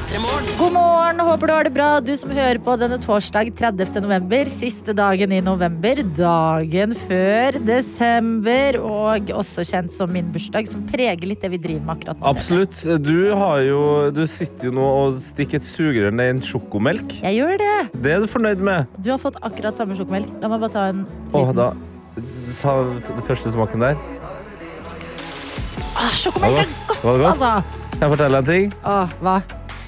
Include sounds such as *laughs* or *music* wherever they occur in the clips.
God morgen, håper du har det bra. Du som hører på denne torsdag 30. november. Siste dagen i november. Dagen før desember. Og også kjent som min bursdag, som preger litt det vi driver med akkurat nå. Absolutt. Du, har jo, du sitter jo nå og stikker et sugerør ned i en sjokomelk. Jeg gjør det. Det er du fornøyd med? Du har fått akkurat samme sjokomelk. La meg bare ta en Åh, da, ta den første smaken der. ah, Sjokomelk er godt, godt? altså. Kan jeg fortelle deg en ting? Åh, hva?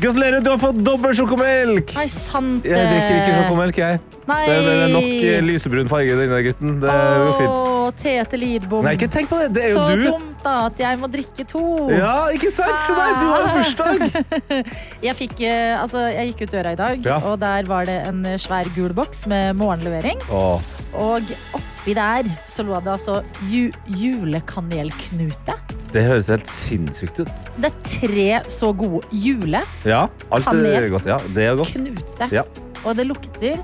Gratulerer, du har fått dobbel sjokomelk! Nei, sant Jeg drikker ikke sjokomelk, jeg. Nei. Det, det er nok eh, lysebrun farge i denne gutten. Det går fint. Åh, Tete Lidbom. Nei, ikke tenk på det. Det er Så jo du. dumt da at jeg må drikke to. Ja, ikke sant? Se der, du har jo bursdag! *laughs* Jeg, fikk, eh, altså, jeg gikk ut døra i dag, Ja. og der var det en eh, svær gul boks med morgenlevering. Åh, Og oppi der så lå det altså ju julekanelknute. det høres helt sinnssykt ut. Det er tre så gode Jule, Ja, alt er godt. Ja, det er godt. Ja. Og det lukter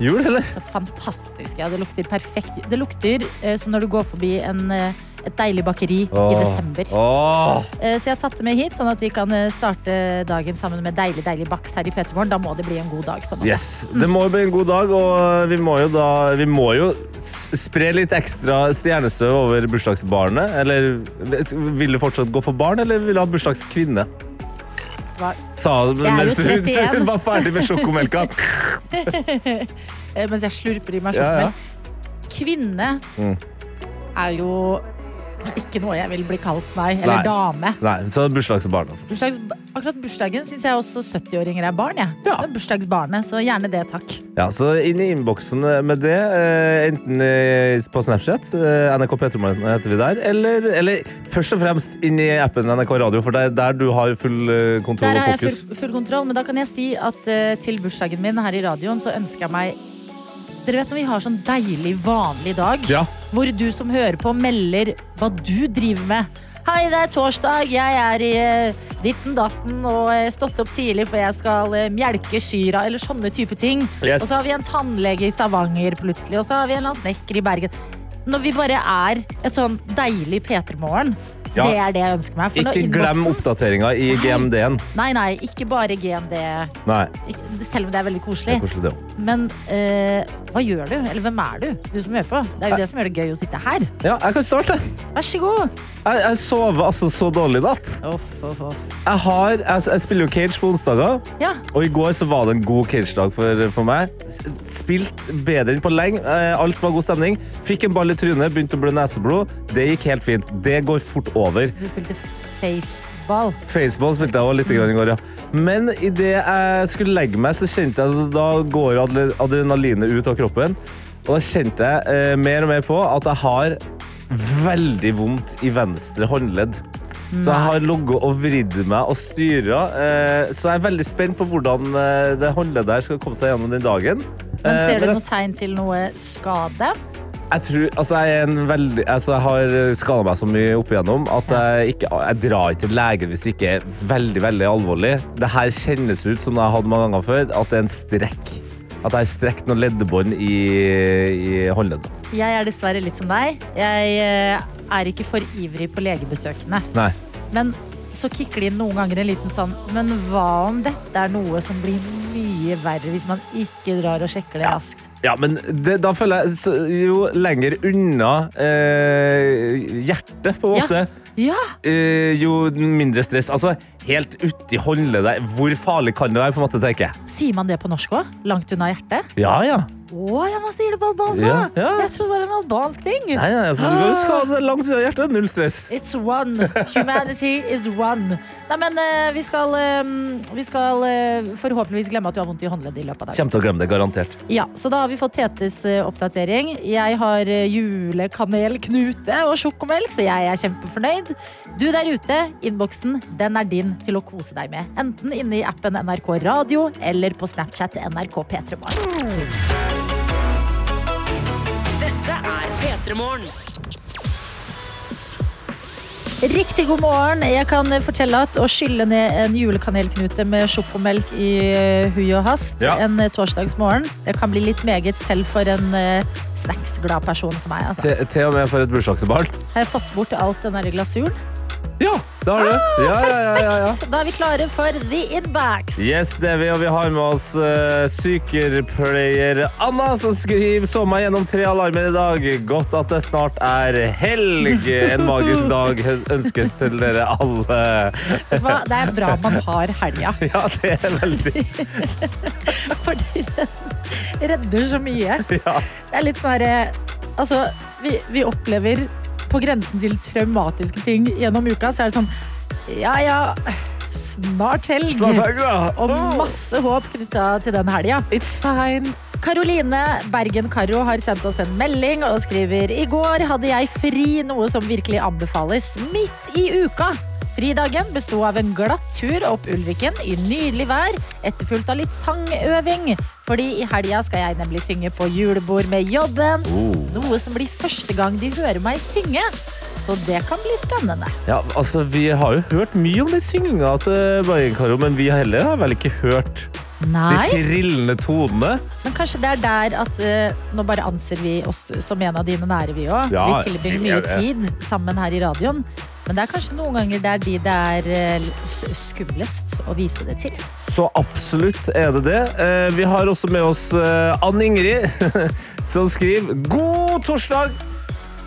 Jul, eller? så fantastisk. Ja, det lukter perfekt. Det lukter eh, som når du går forbi en, eh, et deilig bakeri i desember. Åh. Eh, Så jeg har tatt det med hit, sånn at vi kan eh, starte dagen sammen med deilig deilig bakst her i Petermorgen. Da må det bli en god dag. Yes, Det må jo bli en god dag, og vi må jo da Vi må jo spre litt ekstra stjernestøv over bursdagsbarnet. Eller vil du fortsatt gå for barn, eller vil du ha bursdagskvinne? Hva- Sa hun mens hun 31. hun var ferdig med sjokomelka. *laughs* Eh, Mens jeg slurper i meg Ja, ja. sjokomelk. Kvinne Mm. er jo ikke noe jeg vil bli kalt, nei. Eller Nei. dame. Nei, så bursdagsbarn. Bursdags, akkurat bursdagen syns jeg også 70-åringer er barn. jeg. Ja. Det er bursdagsbarnet, så gjerne det, takk. Ja, så inn i innboksen med det, eh, enten eh, på Snapchat, eh, NRK Petromorgen heter vi der, eller, eller først og fremst inn i appen NRK Radio, for det er der du har full kontroll og fokus. Der har jeg full, full kontroll, men da kan jeg si at til bursdagen min her i radioen så ønsker jeg meg Dere vet når vi har sånn deilig, vanlig dag, Ja. hvor du som hører på, melder hva du driver med. Hei, det er torsdag, jeg er i eh, ditten datten og eh, stått opp tidlig for jeg skal eh, melke kyra, eller sånne type ting. Yes. Og så har vi en tannlege i Stavanger plutselig, og så har vi en eller annen snekker i Bergen. Når vi bare er et sånn deilig P3-morgen, Ja. det er det jeg ønsker meg. Ikke glem oppdateringa i GMD-en. Nei, nei, ikke bare GMD, Nei, selv om det er veldig koselig. er koselig. Men eh, hva gjør du? Eller hvem er du? Du som hører på. Det er jo det som gjør det gøy å sitte her. Ja, jeg kan starte. Vær så god. Jeg, jeg sover altså så dårlig i natt. Jeg, har, jeg, jeg spiller jo cage på onsdager, Ja, og i går så var det en god cage-dag for, for meg. Spilt bedre enn på lenge. Eh, Alt var god stemning. Fikk en ball i trynet, begynte å blø neseblod. Det gikk helt fint. Det går fort over. Du spilte faceball. Faceball spilte jeg også litt i går, ja. Men idet jeg skulle legge meg, så kjente jeg at da går adrenalinet ut av kroppen. Og da kjente jeg eh, mer og mer på at jeg har veldig vondt i venstre håndledd. Så jeg har ligget og vridd meg og styra. Eh, så jeg er veldig spent på hvordan eh, det håndleddet her skal komme seg gjennom den dagen. Men Eh, ser du noe tegn til noe skade? Jeg tror, altså jeg, en veldig, altså jeg har skada meg så mye opp igjennom at jeg, ikke, jeg drar ikke til legen hvis det ikke er veldig veldig alvorlig. Det her kjennes ut som jeg har hatt mange ganger før, at det er en strekk. At jeg har strekt noen leddebånd i, i håndleddet. Jeg er dessverre litt som deg. Jeg eh, er ikke for ivrig på legebesøkene. Nei. Men så kicker det inn noen ganger en liten sånn Men hva om dette er noe som blir mye verre hvis man ikke drar og sjekker det Ja. raskt? Ja, men det, da føler jeg så, Jo lenger unna eh, hjertet, på en Ja. måte, Ja! eh, jo mindre stress. Altså, helt uti håndleddet. Hvor farlig kan det være, på en måte, tenker jeg. Sier man det på norsk òg? Langt unna hjertet? Ja, ja. Å, ja, man sier det på albansk Ja, òg! ja. Jeg trodde det var en albansk ting. Nei, nei, altså, så skal du det deg langt unna hjertet. Null stress. It's one. Humanity is one. Nei, men eh, vi skal, eh, vi skal eh, forhåpentligvis glemme at du har vondt i håndleddet i løpet av dagen. Kommer til å glemme det, garantert. Ja, så da har vi fått Tetes eh, oppdatering. Jeg har eh, julekanelknute og sjokomelk, så jeg er kjempefornøyd. Du der ute, innboksen den er din til å kose deg med. Enten inne i appen NRK Radio eller på Snapchat NRK P3morgen. Dette er P3 Morgen. Riktig god morgen. Jeg kan fortelle at å skylle ned en julekanelknute med sjokomelk i eh, hui og hast Ja. en eh, torsdagsmorgen, det kan bli litt meget selv for en eh, snacksglad person som meg. Altså. Til, til og med for et bursdagsbarn. Har jeg fått bort alt den der glasuren? Ja, det har du. Ja, ja, ja, ja. Da er vi klare for The Inbacks. Yes, det er vi, og vi har med oss uh, sykepleier Anna, som skriver så meg gjennom tre alarmer i dag. Godt at det snart er helg. En magisk dag ønskes til dere alle. Hva? Det er bra man har helga, *laughs* Ja, det er veldig *laughs* fordi den redder så mye. Ja. Det er litt sånn herre Altså, vi, vi opplever på grensen til traumatiske ting gjennom uka, så er det sånn Ja ja, snart helg. Snart helg, ja. Og masse håp knytta til den helga. It's fine. Karoline Bergen Karro har sendt oss en melding og skriver I går hadde jeg fri, noe som virkelig anbefales midt i uka. Fridagen besto av en glatt tur opp Ulriken i nydelig vær, etterfulgt av litt sangøving. Fordi i helga skal jeg nemlig synge på julebord med jobben. Oh. Noe som blir første gang de hører meg synge. Så det kan bli spennende. Ja, altså, Vi har jo hørt mye om den synginga til Bergen-Karo, men vi heller har vel ikke hørt de trillende tonene. men kanskje det er der at uh, nå bare anser vi oss som en av dine nære, vi òg. Ja, vi tilbringer mye tid sammen her i radioen. Men det er kanskje noen ganger det er de det er eh, skumlest å vise det til. Så absolutt er det det. Eh, Vi har også med oss eh, Ann Ingrid, *laughs* som skriver God torsdag!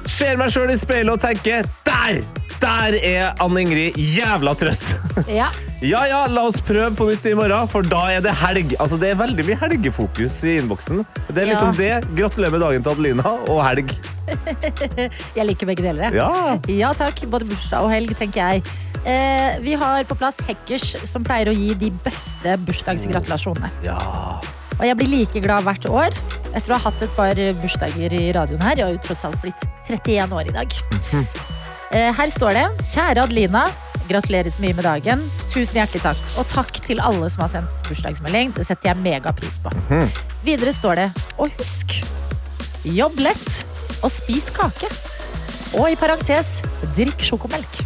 Ser meg sjøl i speilet og tenker Der! Der er Ann Ingrid jævla trøtt. *laughs* Ja, Ja ja, la oss prøve på nytt i morgen, for da er det helg. Altså, Det er veldig mye helgefokus i innboksen. Det er liksom det. Gratulerer med dagen til Adelina og helg. *laughs* jeg liker begge deler. jeg. Ja. Ja takk, både bursdag og helg, tenker jeg. Eh, vi har på plass hackers som pleier å gi de beste bursdagsgratulasjonene. ja. Og jeg blir like glad hvert år etter å ha hatt et par bursdager i radioen her. Jeg har jo tross alt blitt 31 år i dag. Eh, Her står det Kjære Adelina. Gratulerer så mye med dagen. Tusen hjertelig takk. Og takk til alle som har sendt bursdagsmelding. Det setter jeg megapris på. Videre står det Og husk, jobb lett og spis kake. Og i parentes, drikk sjokomelk.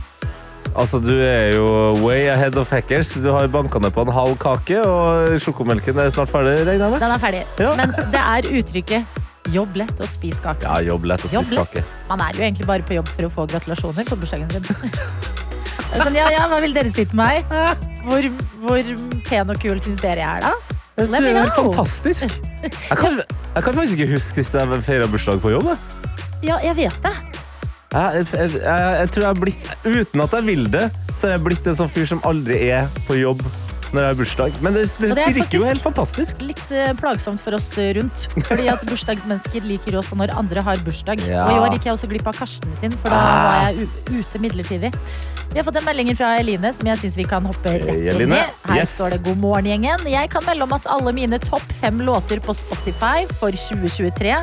Altså, Du er jo way ahead of hackers. Du har banka ned på en halv kake, og sjokomelken er snart ferdig, regner jeg med? Den er ferdig. Ja. Men det er uttrykket 'jobb lett og spis kake'. Ja, jobb lett og Jobb kake. lett. Man er jo egentlig bare på jobb for å få gratulasjoner på bursdagen sin. Er Sånn, ja, ja, hva vil dere si til meg? Hvor, hvor pen og kul syns dere jeg er, da? Det Let me er helt fantastisk. Jeg kan, jeg kan faktisk ikke huske sist jeg feira bursdag på jobb. jeg. Ja, jeg vet det. Jeg, jeg, jeg, jeg tror jeg har blitt, Uten at jeg vil det, så er jeg blitt en sånn fyr som aldri er på jobb når jeg har bursdag. Men det, det, det er virker jo helt fantastisk. Litt eh, plagsomt for oss rundt. Fordi at bursdagsmennesker liker også når andre har bursdag. Ja. Og i år gikk jeg også glipp av Karsten sin, for da Ah. var jeg ute midlertidig. Vi har fått en melding fra Eline som jeg syns vi kan hoppe rett inn i. Her yes. står det 'God morgen, gjengen'. Jeg kan melde om at alle mine topp fem låter på Spotify for 2023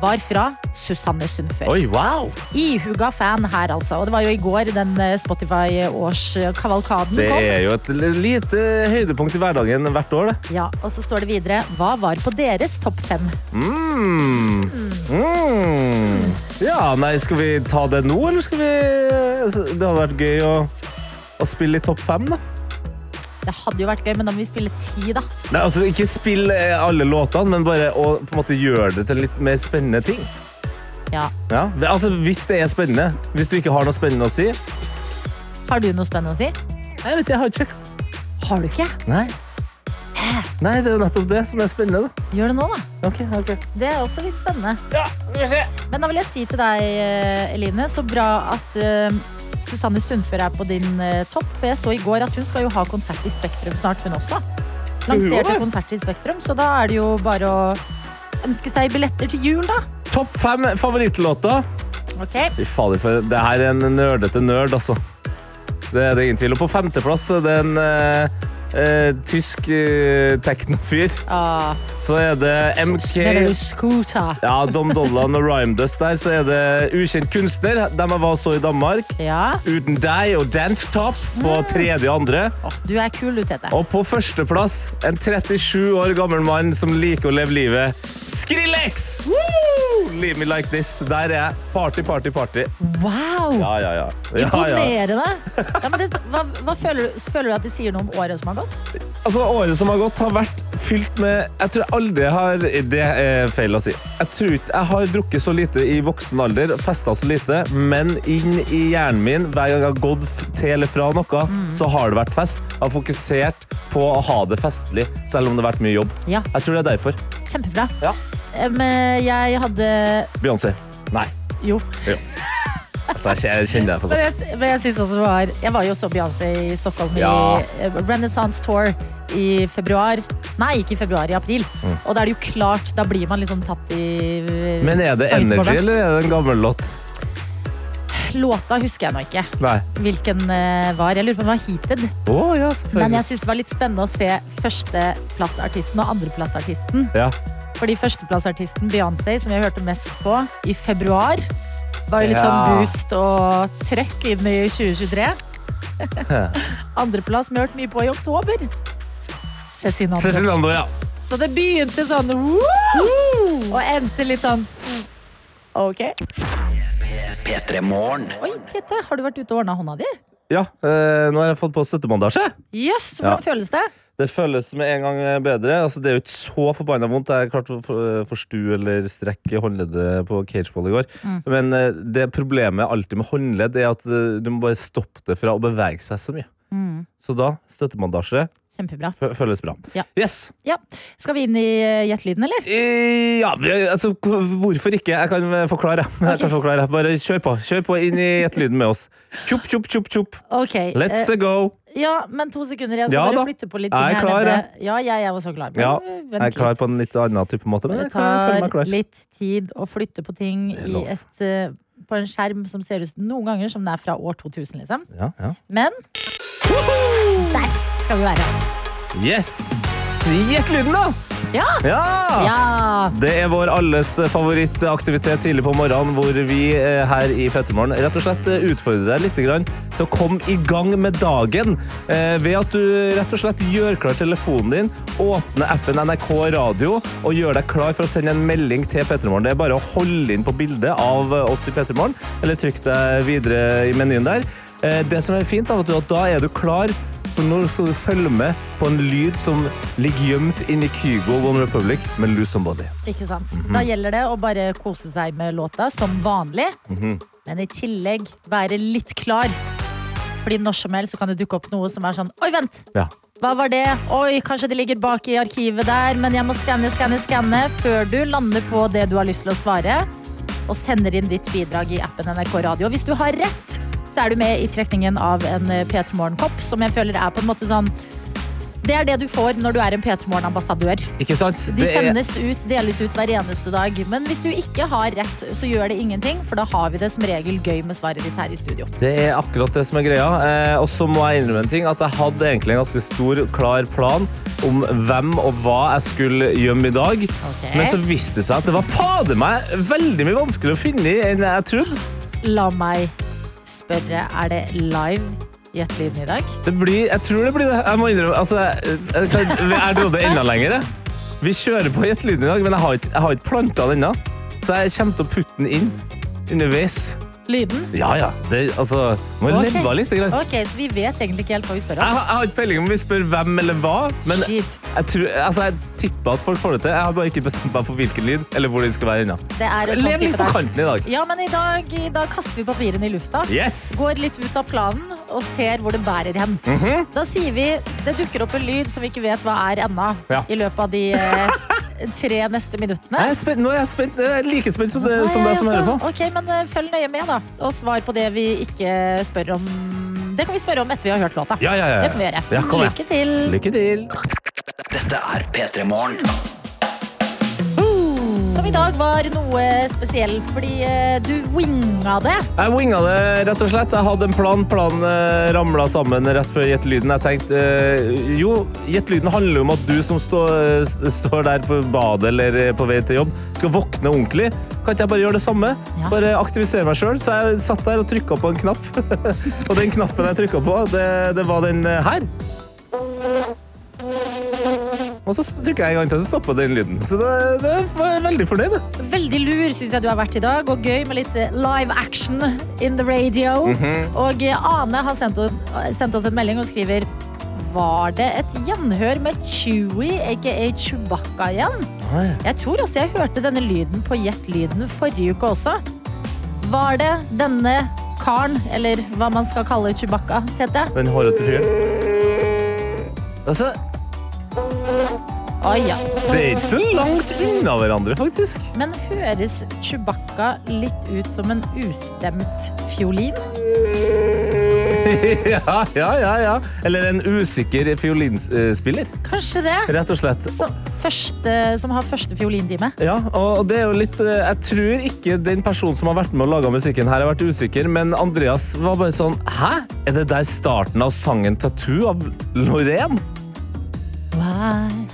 var fra Susanne Sundfør. Oi, wow! Ihuga fan her, altså. Og det var jo i går den eh, Spotify-årskavalkaden Det er jo et lite høydepunkt i hverdagen hvert år, det. Ja, og så står det videre Hva var på deres topp fem? Mm. Mm. Ja, nei, skal vi ta det nå, eller skal vi Det hadde vært gøy å, å spille i topp fem, da. Det hadde jo vært gøy, men da må vi spille ti, da. Nei, altså Ikke spill eh, alle låtene, men bare å på en måte gjøre det til litt mer spennende ting. Ja. Ja, altså Hvis det er spennende. Hvis du ikke har noe spennende å si. Har du noe spennende å si? Jeg vet, jeg har ikke Har du ikke? Nei. Nei, det er jo nettopp det som er spennende. da. Gjør det nå, da. Ok, ok. Det er også litt spennende. Ja, skal vi se. Men da vil jeg si til deg, eh, Eline, så bra at eh, Susanne Sundfør er på din eh, topp. For jeg så i går at hun skal jo ha konsert i Spektrum snart, hun også. Lanserte konsert i Spektrum, så da er det jo bare å ønske seg billetter til jul, da. Topp fem favorittlåter. Okay. Fy fader, for det her er en nerdete nerd, altså. Det er det ingen tvil om. På femteplass er det en eh, tysk eh, teknofyr. ah, Så er det MK Scooter? ja, Dom Dollan og Rhymedust der. Så er det ukjent kunstner. Dem jeg var så i Danmark. Ja. Uten deg og Dance Top på tredje og andre. Åh, du er kul, du, Tete. Og på førsteplass en 37 år gammel mann som liker å leve livet. Skrillex! Woo! Leave Me Like This. Der er jeg. Party, party, party. Wow! Ja, ja, ja. Imponerende. *laughs* Ja, men det, hva, hva føler, du, føler du at de sier noe om året som har gått? Altså, Året som har gått, har vært fylt med Jeg tror jeg aldri har Det er feil å si. Jeg tror ikke jeg har drukket så lite i voksen alder, festa så lite, men inn i hjernen min, hver gang jeg har gått til eller fra noe, så har det vært fest. Jeg har fokusert på å ha det festlig, selv om det har vært mye jobb. Ja, Jeg tror det er derfor. kjempebra. Ja. Em, jeg hadde Beyoncé. Nei. Jo. Altså, jeg kjenner deg på Men jeg, men jeg synes også det var Jeg var jo så Beyoncé i Stockholm Ja. i eh, Renaissance Tour i februar. Nei, ikke i februar, i april. Mm. Og da er det jo klart, da blir man liksom tatt i Men er det Energy, eller er det en gammel låt? Låta husker jeg nå ikke Nei. hvilken eh, var. Jeg lurer på om det var Heated. Å, ja, Men jeg syns det var litt spennende å se førsteplassartisten og andreplassartisten. Ja. Fordi førsteplassartisten Beyoncé, som jeg hørte mest på i februar, var jo litt Ja. sånn boost og trøkk inn i 2023. *laughs* Andreplass vi har hørt mye på i oktober. Cezinando. Cezinando, ja. Så det begynte sånn woo! og endte litt sånn OK. P3 Oi, Tete, har du vært ute og ordna hånda di? Ja, øh, nå har jeg fått på støttebandasje. Jøss, hvordan Ja. føles det? Det føles med en gang bedre. Altså, det er jo ikke så forbanna vondt. Jeg klarte å for- forstue eller strekke håndleddet på cageball i går. Mm. Men eh, det problemet alltid med håndledd er at eh, du må bare stoppe det fra å bevege seg så mye. Mm. Så da, støttemandasje. Kjempebra. fø- føles bra. Ja. Yes! Ja. Skal vi inn i gjettelyden, eller? I, Ja, altså, hvorfor ikke? Jeg kan eh, forklare. *laughs* Jeg Ok. kan forklare. Bare kjør på. Kjør på inn i gjettelyden med oss. Tjopp, tjopp, tjopp, tjopp. Okay. Let's uh, go. Ja, men to sekunder. Jeg skal Ja bare da. flytte på litt Jeg er klar, nede. Ja, jeg er også klar. Ja, Jeg er klar på en litt annen type måte, men Det jeg, jeg tar litt tid å flytte på ting i et, eh, på en skjerm som ser ut noen ganger som det er fra år 2000, liksom. Ja, ja. Men der skal vi være. Yes! Gjett lyden, da! Ja! Ja! Ja! Det er vår alles favorittaktivitet tidlig på morgenen, hvor vi eh, her i Pettermorgen rett og slett eh, utfordrer deg litt grann til å komme i gang med dagen eh, ved at du rett og slett gjør klar telefonen din, åpner appen NRK Radio og gjør deg klar for å sende en melding til Pettermorgen. Det er bare å holde inn på bildet av eh, oss i Pettermorgen, eller trykk deg videre i menyen der. Eh, Det som er fint, er at da er du klar for nå skal du følge med på en lyd som ligger gjemt inni Kygo One Republic med Lose Somebody. Ikke sant? Mhm. Da gjelder det å bare kose seg med låta som vanlig, Mhm. men i tillegg være litt klar. Fordi når som helst kan det dukke opp noe som er sånn Oi, vent! Ja. Hva var det? Oi, kanskje det ligger bak i arkivet der, men jeg må skanne, skanne, skanne før du lander på det du har lyst til å svare, og sender inn ditt bidrag i appen NRK Radio. Hvis du har rett, så er du med i trekningen av en eh, P3 Morgen-kopp, som jeg føler er på en måte sånn Det er det du får når du er en P3 Morgen-ambassadør. Ikke sant? De Det er, sendes ut, deles ut hver eneste dag. Men hvis du ikke har rett, så gjør det ingenting, for da har vi det som regel gøy med svaret ditt her i studio. det er akkurat det som er greia. Eh, og så må jeg innrømme en ting, at jeg hadde egentlig en ganske stor, klar plan om hvem og hva jeg skulle gjemme i dag. Okay. Men så viste det seg at det var fader meg veldig mye vanskeligere å finne i enn jeg trodde. La meg spørre, er det live Gjett-lyden i dag? Det blir, jeg tror det blir det. Jeg må innrømme, altså, jeg, jeg, jeg, jeg trodde enda lenger. Vi kjører på Gjett-lyden i dag, men jeg har ikke, jeg har ikke planta den ennå. Så jeg kommer til å putte den inn underveis. Lyden? Ja, ja. Det, altså, må okay. leve litt. Grann. Ok, så vi vet egentlig ikke helt hva vi spør om. Jeg, jeg har ikke peiling om vi spør hvem eller hva, men Shit. jeg, tror, altså, jeg tipper at folk får det til. Jeg har bare ikke bestemt meg for hvilken lyd eller hvor de skal være ennå. Det sånn Lev litt på kanten i dag. Ja, men i dag, i dag kaster vi papirene i lufta. Yes! Går litt ut av planen og ser hvor det bærer hen. Mhm. Da sier vi det dukker opp en lyd som vi ikke vet hva er ennå, Ja. i løpet av de eh, *laughs* tre neste minuttene. Jeg er spent, nå er jeg spent. Jeg er like spent som, det, som deg som hører på. Ok, men eh, Følg nøye med, da. Og svar på det vi ikke spør om. Det kan vi spørre om etter vi har hørt låta. Ja, ja, ja. Det kan vi gjøre. Ja. Lykke til. Lykke til. Dette er P3 Morgen. I dag var noe spesiell, fordi eh, du winga det. Jeg winga det rett og slett. Jeg hadde en plan. Planen uh, ramla sammen rett før Gjett-lyden. Jeg tenkte eh, jo, Gjett-lyden handler jo om at du som står, s- står der på badet eller eh, på vei til jobb, skal våkne ordentlig. Kan ikke jeg bare gjøre det samme? Ja. Bare aktivisere meg sjøl. Så jeg satt der og trykka på en knapp. *laughs* og den knappen jeg trykka på, det, det var den eh, her. Og så trykker jeg en gang til, så stopper den lyden. Så det, det var jeg veldig fornøyd. Veldig lur syns jeg du har vært i dag, og gøy med litt eh, live action in the radio. Mhm. Og eh, Ane har sendt, o- sendt oss en melding og skriver Var det et gjenhør med Chewie, aka Chewbacca igjen? Jeg tror også jeg hørte denne lyden på Jet-lyden forrige uke også. Var det denne karen, eller hva man skal kalle Chewbacca, Tete? Den hårete fyren. Altså, Oi, ja. det er ikke så langt unna hverandre, faktisk. Men høres Chewbacca litt ut som en ustemt fiolin? *laughs* ja, ja, ja, ja. Eller en usikker fiolinspiller, Kanskje det? rett og slett. Som, første, som har første fiolintime. Ja, og det er jo litt eh, Jeg tror ikke den personen som har vært med og laga musikken her, har vært usikker, men Andreas var bare sånn Hæ? Er det der starten av sangen 'Tattoo' av Loreen? Why?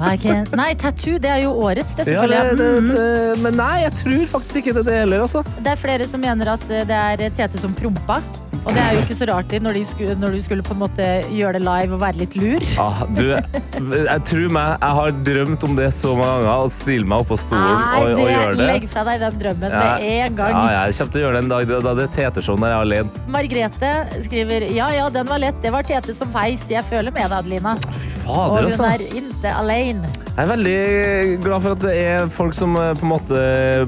Nei, tattoo, det er jo årets, det, Ja, det, det, det, men nei, jeg tror faktisk ikke det, det heller, altså. Det er flere som mener at eh, det er Tete som prompa. Og det er jo ikke så rart når, de skulle, når du skulle på en måte gjøre det live og være litt lur. Ah, du, jeg tror meg, jeg har drømt om det så mange ganger, å stille meg oppå stolen Nei, og, og det, gjøre det. legg fra deg den drømmen Ja. med en gang. Ja, jeg kommer til å gjøre det en dag. Da det er Tete-show når jeg er alene. Margrethe skriver ja, ja, den var lett. Det var Tete som feis. Jeg føler med deg, Adelina. Fy Og fader, hun altså. er ikke alene. Jeg er veldig glad for at det er folk som eh, på en måte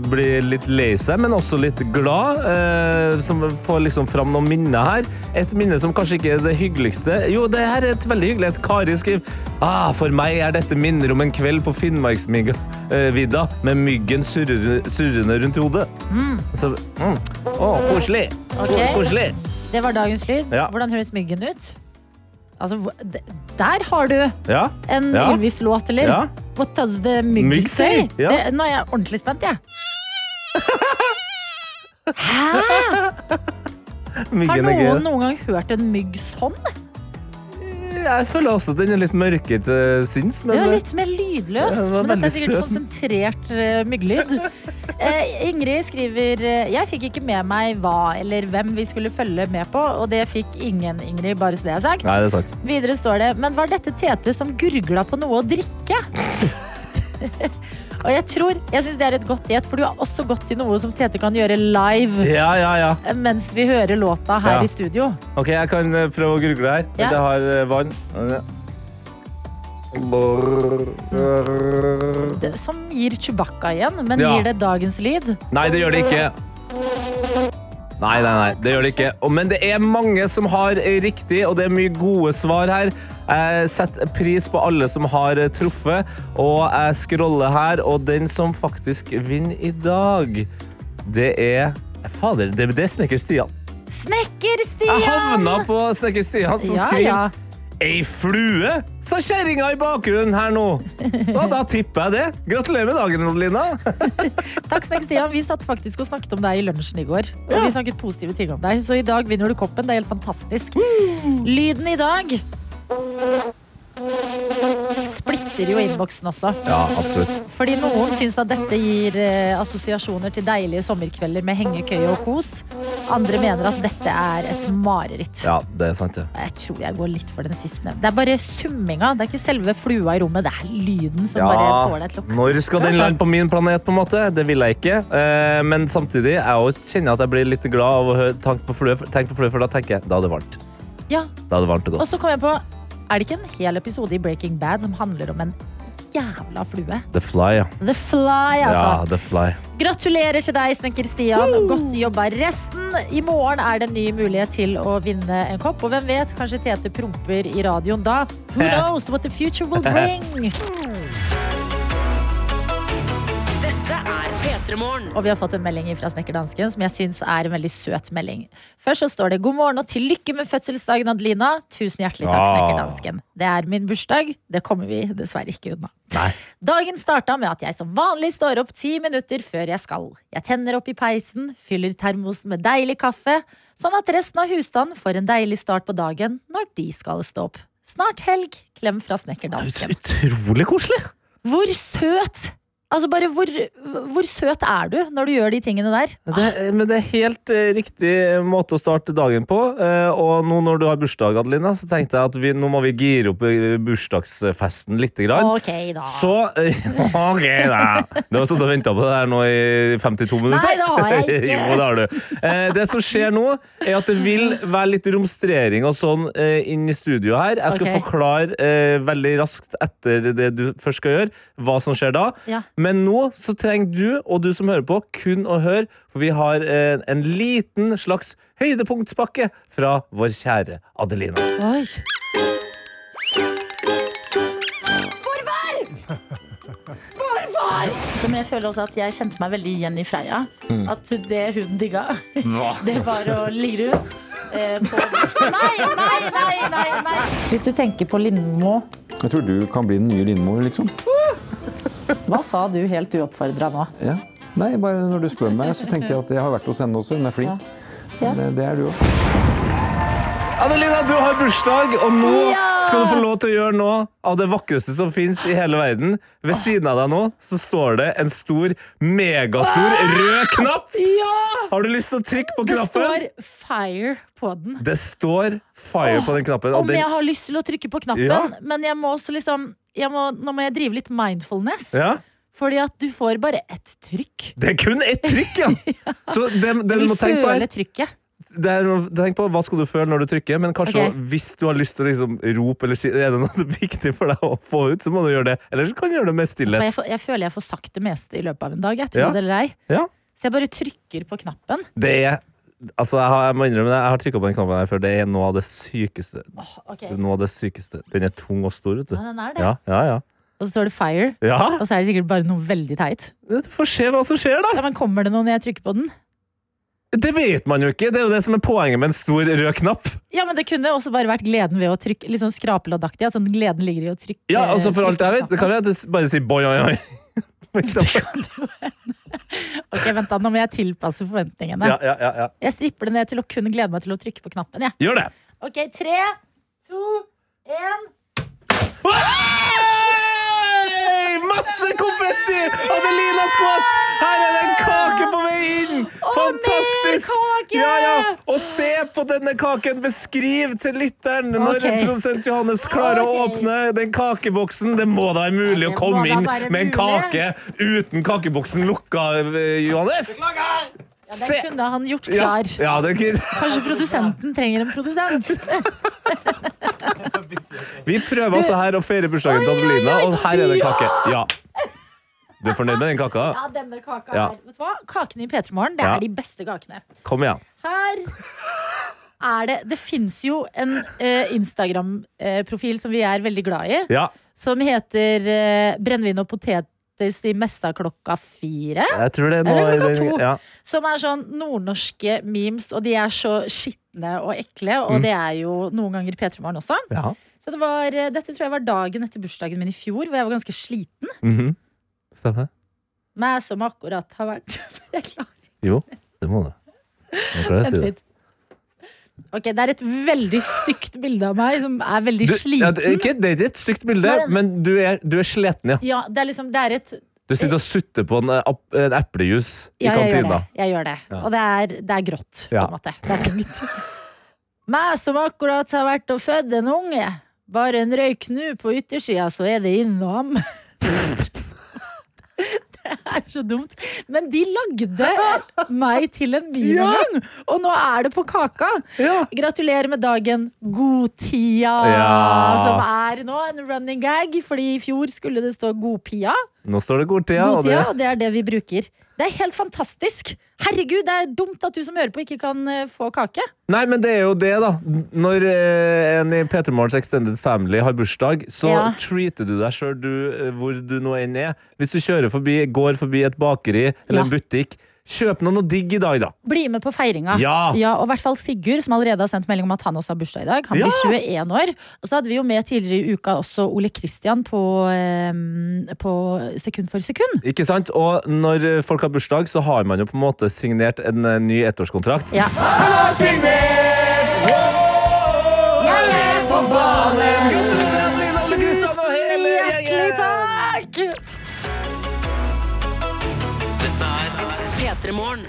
blir litt lei seg, men også litt glad. Eh, som får liksom fram noen minner her. Et minne som kanskje ikke er det hyggeligste. Jo, det her er et veldig hyggelig. Et Kari skriver ah, For meg er dette minner om en kveld på Finnmarksvidda med myggen surrende, surrende rundt hodet. Så, mm. Å, koselig. Okay. Koselig. Det var dagens lyd. Ja. Hvordan høres myggen ut? Altså, der har du Ja. en Ja. Ylvis-låt, eller? Ja. What does the mygg Mygg say? Det, nå er jeg ordentlig spent, jeg. *laughs* Har Myggen er noen noen gang hørt en mygg sånn? Jeg føler også at den er litt mørkere til sinns. Men Det var litt mer lydløs. Ja, den men dette er sikkert søt. konsentrert uh, mygglyd. Uh, *laughs* Ingrid skriver eh, Jeg fikk ikke med meg hva eller hvem vi skulle følge med på, og det fikk ingen, Ingrid, bare så det er sagt. Nei, det er sant. Videre står det Men var dette Tete som gurgla på noe å drikke? *laughs* og jeg tror Jeg syns det er et godt gjett, for du har også gått til noe som Tete kan gjøre live Ja, ja, ja. eh, mens vi hører låta her Ja. i studio. Ok, jeg kan eh, prøve å gurgle her. Ja. Jeg har eh, vann. Det, som gir Chewbacca igjen, men Ja. gir det dagens lyd? Nei, det gjør det ikke. Nei, nei, nei, det gjør det ikke. Men det er mange som har riktig, og det er mye gode svar her. Jeg setter pris på alle som har truffet, og jeg scroller her, og den som faktisk vinner i dag, det er Fader, det, det er Snekker Stian. Snekker-Stian! Jeg havna på Snekker Stian, som Ja, skriver ja. Ei flue, sa kjerringa i bakgrunnen her nå. Og da tipper jeg det. Gratulerer med dagen, Adelina. *laughs* Takk, Snek Stian. Vi satt faktisk og snakket om deg i lunsjen i går. Og Ja. vi snakket positive ting om deg. Så i dag vinner du koppen. Det er helt fantastisk. Lyden i dag splitter jo innboksen også. Ja, absolutt. Fordi noen syns at dette gir eh, assosiasjoner til deilige sommerkvelder med hengekøye og kos. Andre mener at dette er et mareritt. Ja, det er sant, det. Jeg tror jeg går litt for den sistnevnte. Det er bare summinga. Det er ikke selve flua i rommet. Det er lyden som bare får deg til å Når skal den lande på min planet, på en måte? Det vil jeg ikke. Eh, Men samtidig jeg også kjenner at jeg blir litt glad av å høre på flue, tenk på flue, for da tenker jeg da er det varmt. Ja, Da er det varmt og Og så kom jeg på Er det ikke en hel episode i Breaking Bad som handler om en jævla flue? The Fly, ja. The Fly, altså. Ja, The Fly. Gratulerer til deg, snekker Stian. Godt jobba. Resten I morgen er det en ny mulighet til å vinne en kopp. Og hvem vet, kanskje Tete promper i radioen da. Who *laughs* knows what the future will bring? *laughs* Dette er P3 Morgen. Og vi har fått en melding fra snekkerdansken som jeg syns er en veldig søt melding. Først så står det 'God morgen og til lykke med fødselsdagen, Adelina'. Tusen hjertelig takk, Ah. snekkerdansken. Det er min bursdag. Det kommer vi dessverre ikke unna. Nei. Dagen starta med at jeg som vanlig står opp ti minutter før jeg skal. Jeg tenner opp i peisen, fyller termosen med deilig kaffe, sånn at resten av husstanden får en deilig start på dagen når de skal stå opp. Snart helg. Klem fra snekkerdansken. Utrolig koselig! Hvor søt Altså bare hvor, hvor søt er du når du gjør de tingene der? Det, men det er helt eh, riktig måte å starte dagen på. Eh, og nå når du har bursdag, Adelina, så tenkte jeg at vi, nå må vi gire opp eh, bursdagsfesten litt. Grann. Ok, da. Så eh, *laughs* Ok, da. Du har sittet og venta på det her nå i 52 minutter. Nei, det har jeg *laughs* ikke. jo, det har du. Eh, det som skjer nå, er at det vil være litt romstrering og sånn eh, inn i studio her. Jeg skal okay. forklare veldig raskt etter det du først skal gjøre, hva som skjer da. Ja. Men nå så trenger du, og du som hører på, kun å høre, for vi har en, en liten slags høydepunktspakke fra vår kjære Adelina. Oi. Hvorfor? Som jeg føler også at jeg kjente meg veldig igjen i Freia. Mm. At det hun digga, *laughs* det var å ligge rundt. Eh, på nei, nei, nei, nei, nei! Hvis du tenker på Lindmo, Jeg tror du kan bli den nye Lindmo, liksom. Hva sa du helt uoppfordra nå? Ja. Nei, bare når du spør meg, så tenker jeg at jeg har vært hos henne også. Hun er flink. Ja. Det, det er du òg. Adelina, du har bursdag, og nå skal du få lov til å gjøre noe av det vakreste som fins i hele verden. Ved siden av deg nå så står det en stor, megastor rød knapp. Ja! Har du lyst til å trykke på Det står 'fire' på den. Det står fire på den knappen. Om den- jeg har lyst til å trykke på knappen, Ja. men jeg må også liksom må, Nå må jeg drive litt mindfulness. ja, Fordi at du får bare ett trykk. det er kun ett trykk, ja! *laughs* Så det, det du må tenke på her trykket. er, Tenk på hva skal du føle når du trykker, men kanskje okay. også, hvis du har lyst til å liksom rope eller si Er det noe *laughs* viktig for deg å få ut, så må du gjøre det. Eller så kan du gjøre det med stillhet. jeg, jeg føler jeg får sagt det meste i løpet av en dag. Jeg tror Ja. det eller ei. Ja. Så jeg bare trykker på knappen. Det er Altså, jeg, har, jeg må innrømme det, jeg har trykka på den knappen her før. Det er noe av det sykeste. Oh, okay. Det Noe av det sykeste. Den er tung og stor, vet du. Ja, den er det. Ja, ja, ja. Og så står det 'fire', ja. og så er det sikkert bare noe veldig teit. Du får se hva som skjer, da. Ja, men Kommer det noe når jeg trykker på den? Det vet man jo ikke. Det er jo det som er poenget med en stor rød knapp. Ja, men Det kunne også bare vært gleden ved å trykke. Litt sånn skrapeloddaktig. At sånn gleden ligger i å trykke. Ja, altså For alt jeg vet, det kan vi bare si boi, oi, oi. *laughs* Ok, vent da, Nå må jeg tilpasse forventningene. Ja, ja, ja, ja. Jeg stripper det ned til å kun glede meg til å trykke på knappen. Ja. Gjør det. Ok, tre, to, én. Masse konfetti! Adelina Skvatt! Her er det en kake på vei inn! Fantastisk! Ja, ja. Og se på denne kaken! Beskriv til lytteren når Ok. produsent Johannes klarer å åpne den kakeboksen. Det må da være mulig å komme inn med en kake uten kakeboksen lukka, Johannes? Johannes! Ja, den kunne han gjort klar. ja, det er Kanskje produsenten trenger en produsent. *laughs* Vi prøver altså her å feire bursdagen til Adelina, og her er det kake. Ja. Du er fornøyd med den kaka? Ja, denne kaka Ja. her. Vet du hva? Kakene i P3 Morgen, det Ja. er de beste kakene. Kom igjen. Her er det Det fins jo en uh, Instagram-profil som vi er veldig glad i, Ja, som heter uh, Brennevin og poteter i mesta klokka fire. jeg tror det noe Eller klokka to. ja. Som er sånn nordnorske memes, og de er så skitne og ekle. Og Mm. det er jo noen ganger P3 Morgen også. Ja. Så det var, eh, dette tror jeg var dagen etter bursdagen min i fjor, hvor jeg var ganske sliten. Mhm. Stemmer. Meg som akkurat har vært *laughs* Jeg klarer Jo, det må du. Nå klarer jeg å si det. Ok, Det er et veldig stygt bilde av meg som er veldig Du, sliten. ja, det, ikke, det er ikke et stygt bilde, men, men du er, du er sliten, ja. Ja, det er liksom, det er et Du sitter og sutter på en, en eplejus i Ja, jeg gjør det. Jeg gjør det. Ja. Og det er, det er grått, på en måte. Det er tungt. Meg som akkurat har vært og født en unge. Bare en røyk nå på yttersida, så er det innom. *laughs* *laughs* Det er så dumt. Men de lagde meg til en meme *laughs* ja. og nå er det på kaka. Gratulerer med dagen, Godtia, Ja. som er nå en running gag. Fordi i fjor skulle det stå godpia. Nå står det godtida. og det, og det er det vi bruker. Det er helt fantastisk! Herregud, det er dumt at du som hører på, ikke kan eh, få kake. nei, men det er jo det, da. Når eh, en i Peter Morgens Extended Family har bursdag, så Ja. treater du deg sjøl hvor du nå enn er. Hvis du kjører forbi, går forbi et bakeri eller Ja. en butikk, kjøp noe noe digg i dag, da. Bli med på feiringa. Ja. og i hvert fall Sigurd, som allerede har sendt melding om at han også har bursdag i dag. Han Ja. blir 21 år. Og så hadde vi jo med tidligere i uka også Ole Kristian på, eh, på Sekund for sekund. Ikke sant? Og når folk har bursdag, så har man jo på en måte signert en eh, ny ettårskontrakt. Ja. Han har Ole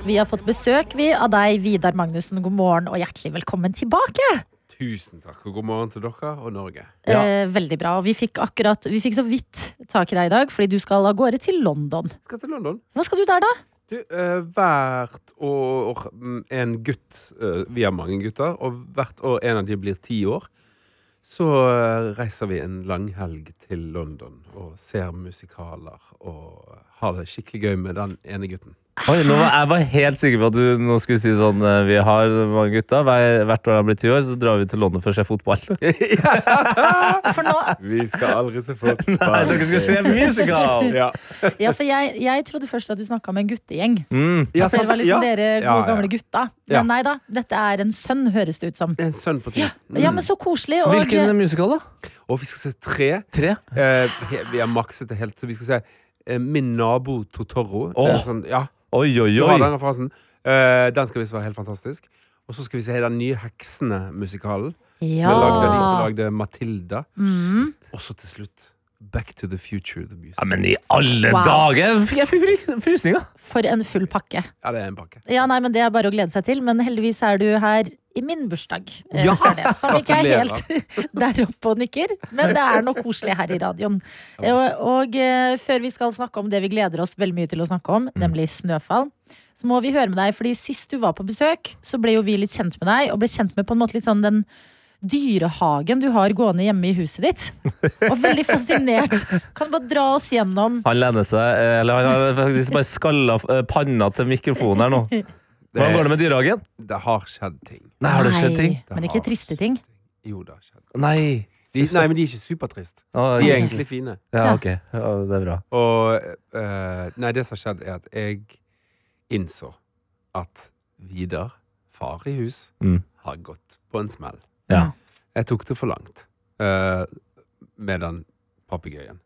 Vi har fått besøk vi, av deg, Vidar Magnussen. God morgen og hjertelig velkommen tilbake. Tusen takk, og god morgen til dere og Norge. Ja. Eh, veldig bra. Og vi fikk akkurat, vi fikk så vidt tak i deg i dag, fordi du skal av gårde til London. Skal til London. Hva skal du der, da? Du, eh, hvert år mm, en gutt eh, Vi har mange gutter, og hvert år en av de blir ti år. Så eh, reiser vi en langhelg til London og ser musikaler og har det skikkelig gøy med den ene gutten. Oi, nå var, jeg var helt sikker på at du nå skulle si sånn eh, Vi har mange gutter. Hver, hvert år jeg blir ti år, så drar vi til London for å se fotball. *laughs* For nå, Vi skal aldri se fotball. Nei, dere skal se musical! Ja. ja, for jeg, jeg trodde først at du snakka med en guttegjeng. Mm. Ja, det var liksom ja. dere gode, Ja, ja. gamle gutta. Men Ja. nei da, dette er en sønn, høres det ut som. En sønn på ti. Ja, men så koselig. Og Hvilken musical, da? Og vi skal se tre. Tre? Eh, vi har makset det helt, så vi skal se eh, Min nabo Totoro. Oh. Åh. sånn, ja, Oi, oi, oi. den referansen. Eh, den skal visst være helt fantastisk. Og så skal vi se den nye Heksene-musikalen. Som er lagd av de som lagde Matilda. Mm. Og så til slutt Back to the Future, the music. Ja, men i alle Wow. dager! Fikk jeg fry- frysninger? For en full pakke. Ja, det er en pakke. Ja, nei, men Det er bare å glede seg til. Men heldigvis er du her i min bursdag. eh, Ja, det, som ikke er helt *laughs* der oppe og nikker. Men det er noe koselig her i radioen. Og, og eh, før vi skal snakke om det vi gleder oss veldig mye til å snakke om, nemlig snøfall, så må vi høre med deg. Fordi sist du var på besøk, så ble jo vi litt kjent med deg. Og ble kjent med på en måte litt sånn den dyrehagen du har gående hjemme i huset ditt. Og veldig fascinert. Kan du bare dra oss gjennom Han lener seg eh, Eller han har faktisk bare skalla panna til mikrofonen her nå. Hvordan går det med dyrehagen? Det har skjedd ting. Nei, har det skjedd ting? Men ikke triste ting. Jo, det har skjedd. Nei. De, nei, men de er ikke supertrist. Ah, De er egentlig fine. Ja, ok. Ja, det er bra. Og uh, Nei, det som har skjedd, er at jeg innså at Vidar, far i hus, Mm. har gått på en smell. Ja. Jeg tok det for langt uh, med den papegøyen.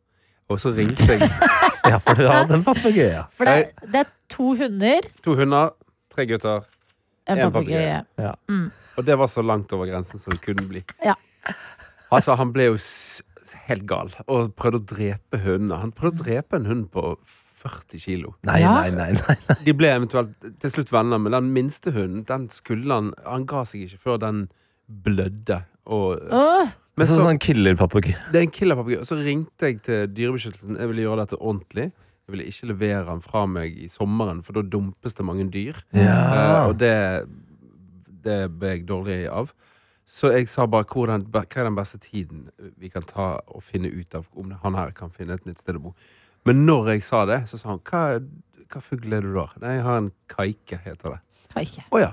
Og så ringte jeg *laughs* ja, for du har den papegøyen. For det, det er to hunder, to hunder, tre gutter, en En papegøye. og det var så langt over grensen som det kunne bli. Ja. Altså, han ble jo s helt gal og prøvde å drepe hundene. Han prøvde å drepe en hund på 40 kilo. Nei, Ja. nei, nei. nei. De ble eventuelt til slutt venner, men den minste hunden, den skulle han Han ga seg ikke før den blødde. Og, Åh, men sånn, så, sånn killerpapegøye. det er en killerpapegøye. Og så ringte jeg til Dyrebeskyttelsen. Jeg ville gjøre dette ordentlig. Jeg ville ikke levere den fra meg i sommeren, for da dumpes det mange dyr. Ja. Uh, og det, det ble jeg dårlig av. Så jeg sa bare hva er den beste tiden vi kan ta og finne ut av om han her kan finne et nytt sted å bo. Men når jeg sa det, så sa han hva, hva fugl er du da? Nei, jeg har en kaike, heter det. Kaike. Å ja.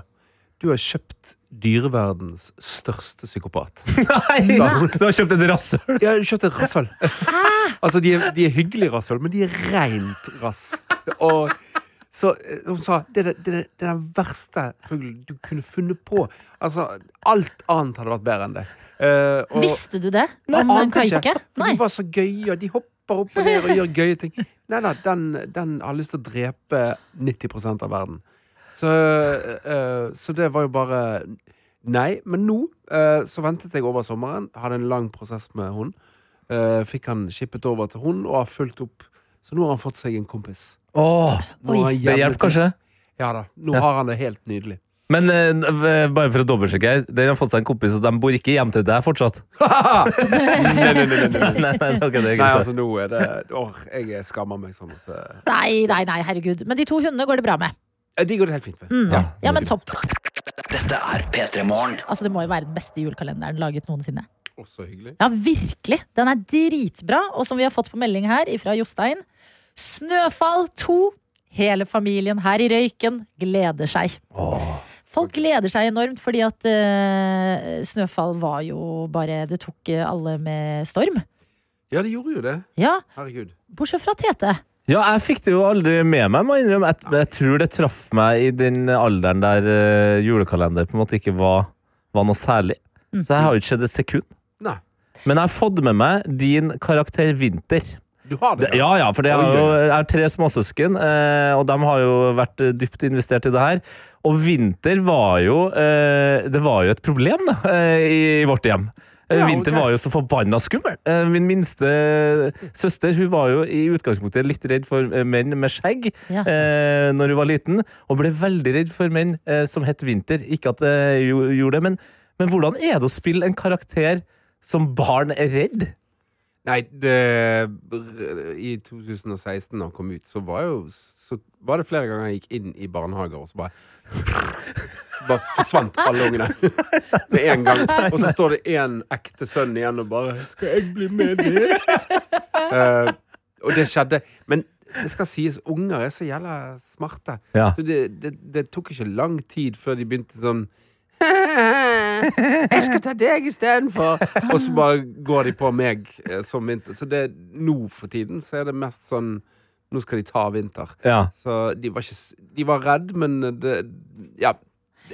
Du har kjøpt dyreverdens største psykopat. *laughs* Nei! Du har kjøpt et rasshøl! du har kjøpt et rasshøl. *laughs* Altså, de er, de er hyggelige rasshøl, men de er reint rass. Og så eh, hun sa det er, det, det, det er den verste fuglen du kunne funnet på. Altså, alt annet hadde vært bedre enn det. Eh, og- Visste du det? Nei, om en ante ikke. For Nei. de var så gøye, og de hopper opp og ned og gjør gøye ting. Nei, nei, den, den har lyst til å drepe 90% av verden. Så, uh, så det var jo bare Nei. Men nå uh, så ventet jeg over sommeren. Hadde en lang prosess med hun. Uh, fikk han skippet over til hun og har fulgt opp. Så nå har han fått seg en kompis. Åh, det hjelper kanskje? Ja da. Nå Ja. har han det helt nydelig. Men uh, bare for å dobbeltsjekke, her, den har fått seg en kompis, og de bor ikke hjem til deg fortsatt? *laughs* nei, nei, nei, nei, *laughs* nei. nei, nei, ok, det er Nei, altså, nå er det Åh, jeg skammer meg sånn at uh... nei, nei, nei, herregud. Men de to hundene går det bra med. De går det helt fint med. Mm. Ja, Ja, men topp. Dette er P3 Morgen. Altså, det må jo være den beste julekalenderen laget noensinne. Å, så hyggelig. Ja, virkelig. Den er dritbra. Og som vi har fått på melding her fra Jostein, Snøfall 2. Hele familien her i Røyken gleder seg. Folk gleder seg enormt, fordi at uh, Snøfall var jo bare Det tok alle med storm. Ja, de gjorde jo det. Ja, Herregud. bortsett fra Tete. Ja, jeg fikk det jo aldri med meg, må jeg innrømme. Jeg, jeg tror det traff meg i den alderen der uh, julekalender på en måte ikke var, var noe særlig. Så jeg har jo ikke sett et sekund. Nei. Men jeg har fått med meg din karakter Vinter. Du har det? Det, ja, ja, for det Oi, jo, oi, oi. jeg har tre småsøsken, eh, og de har jo vært eh, dypt investert i det her. Og vinter var jo eh, Det var jo et problem da, eh, i, i vårt hjem. Eh, Ja, Vinter okay. var jo så forbanna skummel. Eh, Min minste søster hun var jo i utgangspunktet litt redd for eh, menn med skjegg Ja. eh, når hun var liten, og ble veldig redd for menn eh, som het Vinter. Ikke at jeg gjorde det, men, men hvordan er det å spille en karakter som barn er redd? Nei, det, i 2016 da han kom ut, så var, jo, så var det flere ganger jeg gikk inn i barnehager, og så bare Så bare forsvant alle ungene *laughs* med en gang. Og så står det én ekte sønn igjen og bare 'Skal jeg bli med *laughs* deg?' Uh, og det skjedde. Men det skal sies, unger er så jævla smarte. Ja. Så det, det, det tok ikke lang tid før de begynte sånn *laughs* 'Jeg skal ta deg istedenfor!' Og så bare går de på meg eh, som vinter. Så det, nå for tiden så er det mest sånn Nå skal de ta vinter. Ja. Så de var ikke De var redd, men det Ja.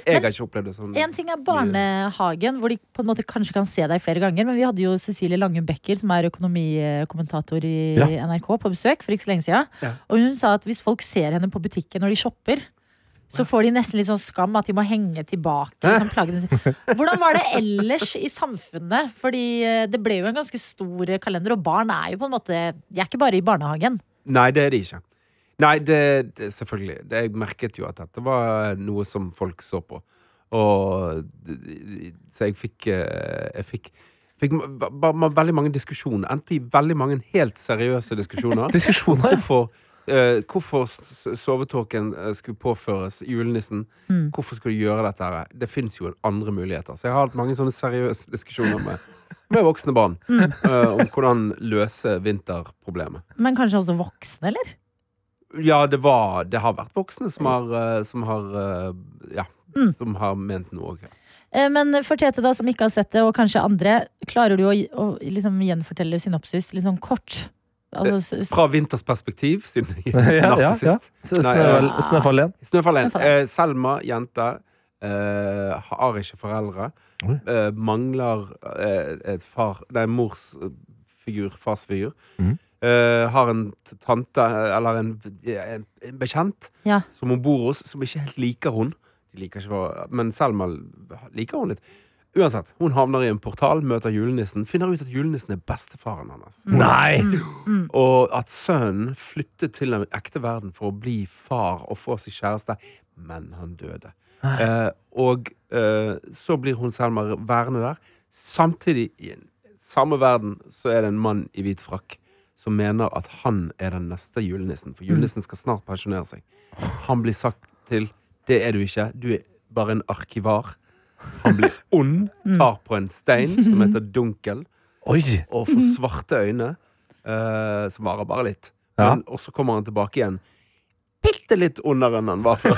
Jeg har ikke opplevd det sånn. En ting er barnehagen, hvor de på en måte kanskje kan se deg flere ganger. Men vi hadde jo Cecilie Langum Becker, som er økonomikommentator i Ja. NRK, på besøk for ikke så lenge siden. Ja. Og hun sa at hvis folk ser henne på butikken når de shopper, så får de nesten litt sånn skam at de må henge tilbake liksom. *laughs* Hvordan var det ellers i samfunnet? Fordi eh, det ble jo en ganske stor kalender, og barn er jo på en måte De er ikke bare i barnehagen. Nei, det er det ikke. Nei, det, det selvfølgelig. Det, jeg merket jo at dette var noe som folk så på. Og Så jeg fikk eh, Jeg fikk, fikk veldig mange diskusjoner. Endte i veldig mange helt seriøse diskusjoner. *laughs* Diskusjoner? Hvorfor, uh, hvorfor sovetåken eh, skulle påføres julenissen. Hvorfor skulle du gjøre dette? her? Det fins jo andre muligheter. Så jeg har hatt mange sånne seriøse diskusjoner med, med voksne barn eh, om hvordan løse vinterproblemet. Men kanskje også voksne, eller? Ja, det var Det har vært voksne som har, eh, som har eh, Ja, Mm. som har ment noe òg. Eh, Men for Tete, da, som ikke har sett det, og kanskje andre, klarer du å, å liksom gjenfortelle synopsis litt sånn kort? Altså, Fra Vinters perspektiv, siden jeg Ja, *laughs* er ja, ja. narsissist. Snøfall 1. Snøfall 1. Eh, Selma, jente, eh, har ikke foreldre. Eh, mangler eh, et far Nei, mors figur, farsfigur. Mhm. Eh, har en tante, eh, eller en, en, en bekjent, Ja. som hun bor hos, som ikke helt liker hun. De liker ikke Men Selma liker hun litt. Uansett, hun havner i en portal, møter julenissen, finner ut at julenissen er bestefaren hennes. Nei! Og at sønnen flyttet til den ekte verden for å bli far og få seg kjæreste, men han døde. Eh, og eh, så blir hun Selma værende der. Samtidig, i samme verden, så er det en mann i hvit frakk som mener at han er den neste julenissen. For julenissen skal snart pensjonere seg. Han blir sagt til det er du ikke, du er bare en arkivar. Han blir *laughs* ond, tar på en stein som heter Dunkel *laughs* Oi! og får svarte øyne, uh, som varer bare litt. Ja. Men, og så kommer han tilbake igjen. Bitte litt ondere enn han var før.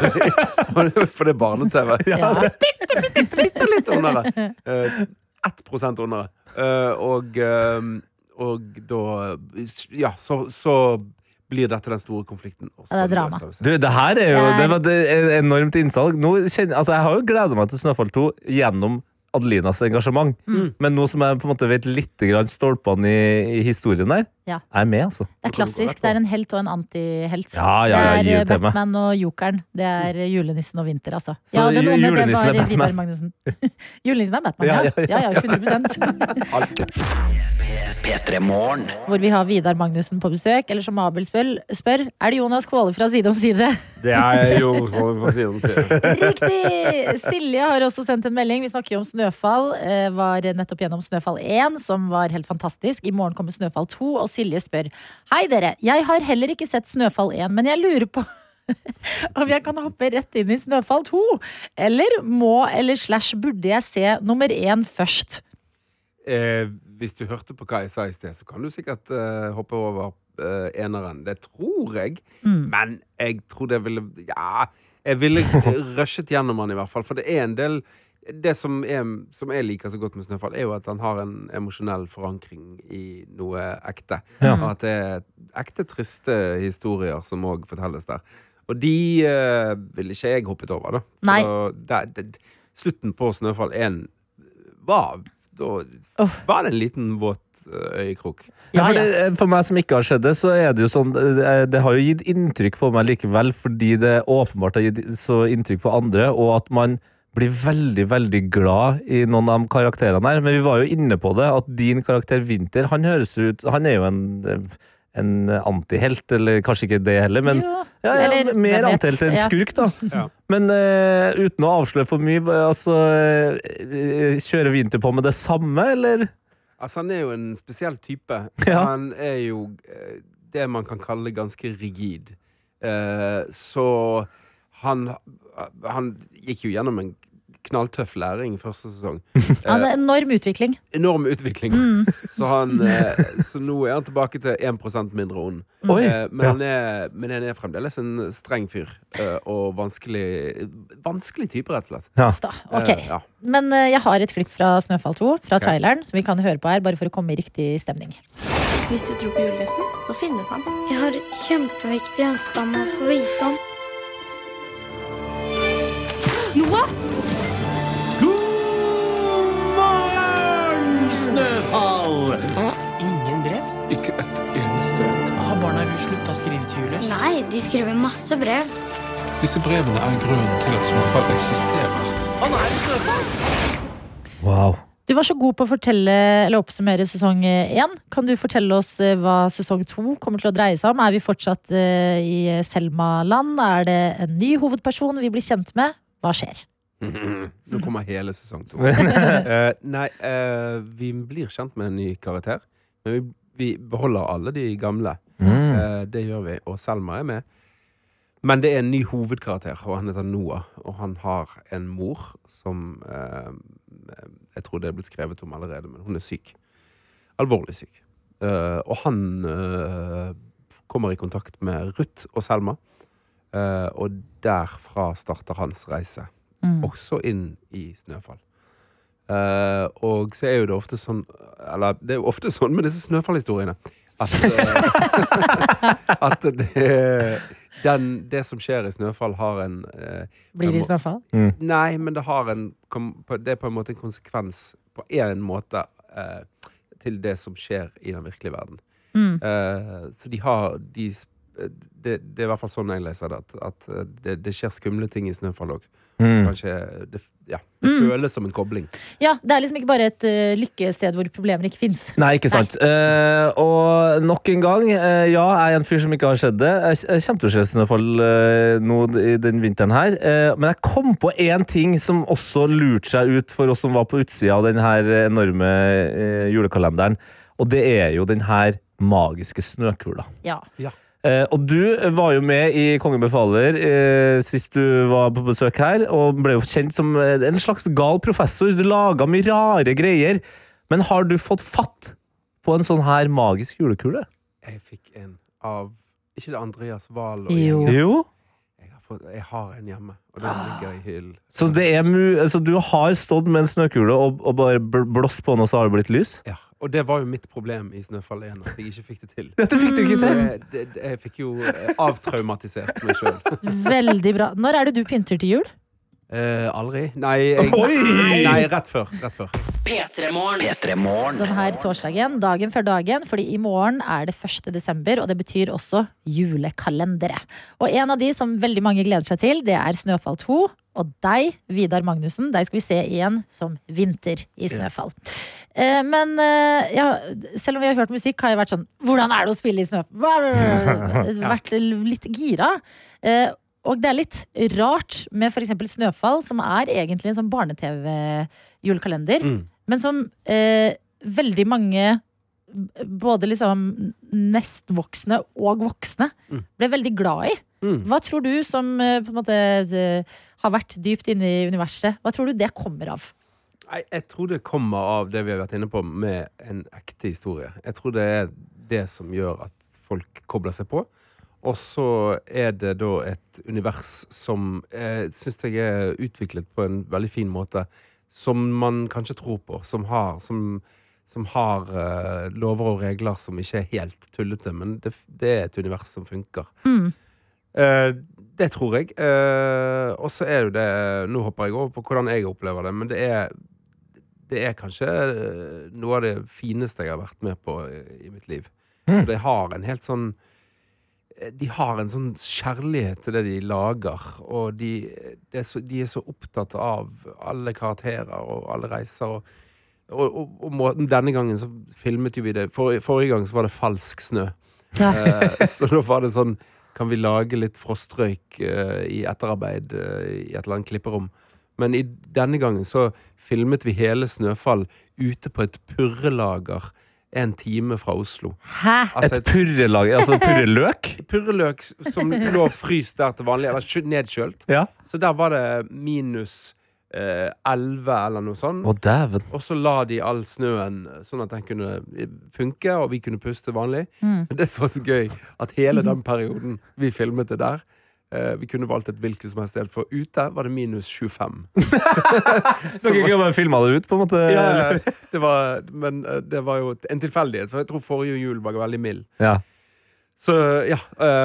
*laughs* For det er barne-TV. Ja. Bitte, bitte, bitte litt ondere. Uh, 1 ondere. Uh, og, eh, og da Ja, så, så blir dette den store konflikten. Også. Ja, det er drama. Du, det her er jo Det var det er enormt innsalg. Nå kjenner, altså, jeg har jo gleda meg til Snøfall 2 gjennom Adelinas engasjement. Mm. Men nå som jeg på en måte vet litt grann stolpene i, i historien der, Ja. er med, altså. Det er klassisk. Det er en helt og en antihelt. Ja, ja, ja, det er. Batman og Jokeren. Det er julenissen og vinter, altså. Så Ja, julenissen var er Batman. Julenissen er Batman, ja. Ja, ja, Ja, ja, 100 P3 Hvor vi har Vidar Magnussen på besøk. Eller som Abel spør, spør er det Jonas Kvåle fra Side om side? Det er Jonas Kvåle fra Side om side. Riktig! Silje har også sendt en melding. Vi snakker jo om Snøfall. Eh, var nettopp gjennom Snøfall 1, som var helt fantastisk. I morgen kommer Snøfall 2, og Silje spør Hei dere, jeg har heller ikke sett Snøfall 1, men jeg lurer på *laughs* om jeg kan hoppe rett inn i Snøfall 2? Eller må eller slash burde jeg se nummer én først? Eh, hvis du hørte på hva jeg sa i sted, så kan du sikkert eh, hoppe over eh, eneren. Det tror jeg. Men jeg tror det ville Ja, jeg ville *laughs* rushet gjennom den i hvert fall. For det er en del Det som, er, som jeg liker så godt med Snøfall, er jo at han har en emosjonell forankring i noe ekte. Og at det er ekte triste historier som òg fortelles der. Og de uh, ville ikke jeg hoppet over, da. Da- det, slutten på Snøfall 1 var da var det en liten våt eh, øyekrok. Ja, Ja, for, det, for meg som ikke har sett det, så er det jo sånn Det, det har jo gitt inntrykk på meg likevel, fordi det åpenbart har gitt så inntrykk på andre, og at man blir veldig, veldig glad i noen av de karakterene her. Men vi var jo inne på det, at din karakter Winter, han høres ut Han er jo en, en antihelt, eller kanskje ikke det heller, men Jo. ja, ja, Eller, mer antihelt enn Ja. skurk, da. Ja. Men uh, uten å avsløre for mye, altså eh, Kjører Winter på med det samme, eller? Altså, han er jo en spesiell type. Ja. Han er jo eh, det man kan kalle ganske rigid. Uh, så han, han gikk jo gjennom en knalltøff læring første sesong. *laughs* Han har enorm utvikling. Enorm utvikling. *laughs* Så, han, eh, så nå er han tilbake til 1% mindre ond. Oi, Eh, men, han er, men han er fremdeles en streng fyr. eh, og vanskelig Vanskelig type, rett og slett. Ja. Da. Ok. Eh, ja. Men eh, jeg har et klipp fra Snøfall 2, fra traileren, som vi kan høre på her, bare for å komme i riktig stemning. Hvis du tror på julenissen, så finnes han. Jeg har et kjempeviktig ønske om å få vite om å skrive til Julius? Nei, de skriver masse brev. Disse brevene er grunnen til at Snøfall eksisterer. Han er snøfall! Wow. Du var så god på å fortelle, eller oppsummere sesong én. Kan du fortelle oss eh, hva sesong to kommer til å dreie seg om? Er vi fortsatt eh, i Selma-land? Er det en ny hovedperson vi blir kjent med? Hva skjer? *laughs* Nå kommer hele sesong to. uh, *laughs* nei, uh, vi blir kjent med en ny karakter. Men vi, vi beholder alle de gamle. Mm. Eh, det gjør vi. Og Selma er med. Men det er en ny hovedkarakter, og han heter Noah. Og han har en mor som eh, Jeg tror det er blitt skrevet om allerede, men hun er syk. Alvorlig syk. Eh, og han kommer i kontakt med Ruth og Selma. Eh, og derfra starter hans reise. Også inn i Snøfall. Eh, og så er jo det ofte sånn Eller det er jo ofte sånn med disse Snøfall-historiene at, eh, *laughs* at det, den, det som skjer i Snøfall, har en eh, Blir det i Snøfall? Snøfall? Nei, men det har en kom- Det er på en måte en konsekvens på en måte eh, til det som skjer i den virkelige verden. Mm. Eh, så de har de, det, det er i hvert fall sånn jeg leser det, at, at det, det skjer skumle ting i Snøfall òg. Mm. Kanskje det, ja, det Mm. føles som en kobling. Ja, det er liksom ikke bare et uh, lykkested hvor problemer ikke fins. Nei, ikke sant. Eh, og nok en gang, uh, ja, jeg er en fyr som ikke har sett det. Jeg, jeg kommer til å se Snøfall uh, nå i den vinteren her. Eh, men jeg kom på én ting som også lurte seg ut for oss som var på utsida av den her enorme eh, julekalenderen. Og det er jo den her magiske snøkula. Ja. Eh, og du var jo med i Kongen befaler eh, sist du var på besøk her, og ble jo kjent som eh, en slags gal professor. Du laga mye rare greier. Men har du fått fatt på en sånn her magisk julekule? Jeg fikk en av Ikke det Andreas Wahl og Jo. gjengen? Jo. Jeg har, fått, jeg har en hjemme, og den ligger i hyllen. Så, det er mu altså, du har stått med en snøkule og, og bare blåst på den, og så har det blitt lys? Ja, og det var jo mitt problem i Snøfall 1, at jeg ikke fikk det til. *laughs* Dette fikk du ikke til! jeg, det, det- jeg fikk jo eh, avtraumatisert meg sjøl. *laughs* Veldig bra. Når er det du pynter til jul? Eh, aldri. Nei, jeg, nei, rett før. Rett før. P3morgen. P3 Morgen. Den her torsdagen, dagen før dagen, fordi i morgen er det 1. desember, og det betyr også julekalendere. Og en av de som veldig mange gleder seg til, det er Snøfall 2. Og deg, Vidar Magnussen, deg skal vi se igjen som vinter i Snøfall. Ja. men eh, ja, selv om vi har hørt musikk, har jeg vært sånn Hvordan er det å spille i Snøfall? *laughs* Vært litt gira. Eh, og det er litt rart med f.eks. Snøfall, som er egentlig en sånn barne-TV-julekalender. Mm. Men som eh, veldig mange både liksom nestvoksne og voksne Mm. ble veldig glad i. Mm. Hva tror du som eh, på en måte eh, har vært dypt inne i universet, hva tror du det kommer av? Nei, jeg tror det kommer av det vi har vært inne på med en ekte historie. Jeg tror det er det som gjør at folk kobler seg på. Og så er det da et univers som eh, syns jeg er utviklet på en veldig fin måte. Som man kanskje tror på. Som har, som, som har eh, lover og regler som ikke er helt tullete. Men det, det er et univers som funker. Mm. Eh, det tror jeg. Eh, og så er jo det Nå hopper jeg over på hvordan jeg opplever det, men det er det er kanskje eh, noe av det fineste jeg har vært med på i, i mitt liv. Mm. De har en helt sånn eh, de har en sånn kjærlighet til det de lager, og de, det er så, de er så opptatt av alle karakterer og alle reiser. Og, og, og, og måten, denne gangen så filmet jo vi det For, Forrige gang så var det falsk snø. Ja. Eh, så da var det sånn Kan vi lage litt frostrøyk uh, i etterarbeid uh, i et eller annet klipperom? Men i denne gangen så filmet vi hele Snøfall ute på et purrelager en time fra Oslo. Hæ? Altså Et purrelager, altså purreløk? *laughs* purreløk som lå fryst der til vanlig, eller nedkjølt. Ja. Så der var det minus eh, 11 eller noe sånt. Å, dæven. Og så la de all snøen sånn at den kunne funke, og vi kunne puste vanlig. Mm. Men det som var så gøy, at hele den perioden vi filmet det der eh, Vi kunne valgt et hvilket som helst sted, for ute var det minus 25. *laughs* Dere kan bare filma det ut, på en måte? Ja, det var, men eh, det var jo en tilfeldighet, for jeg tror forrige jul var veldig mild. Ja. Så ja.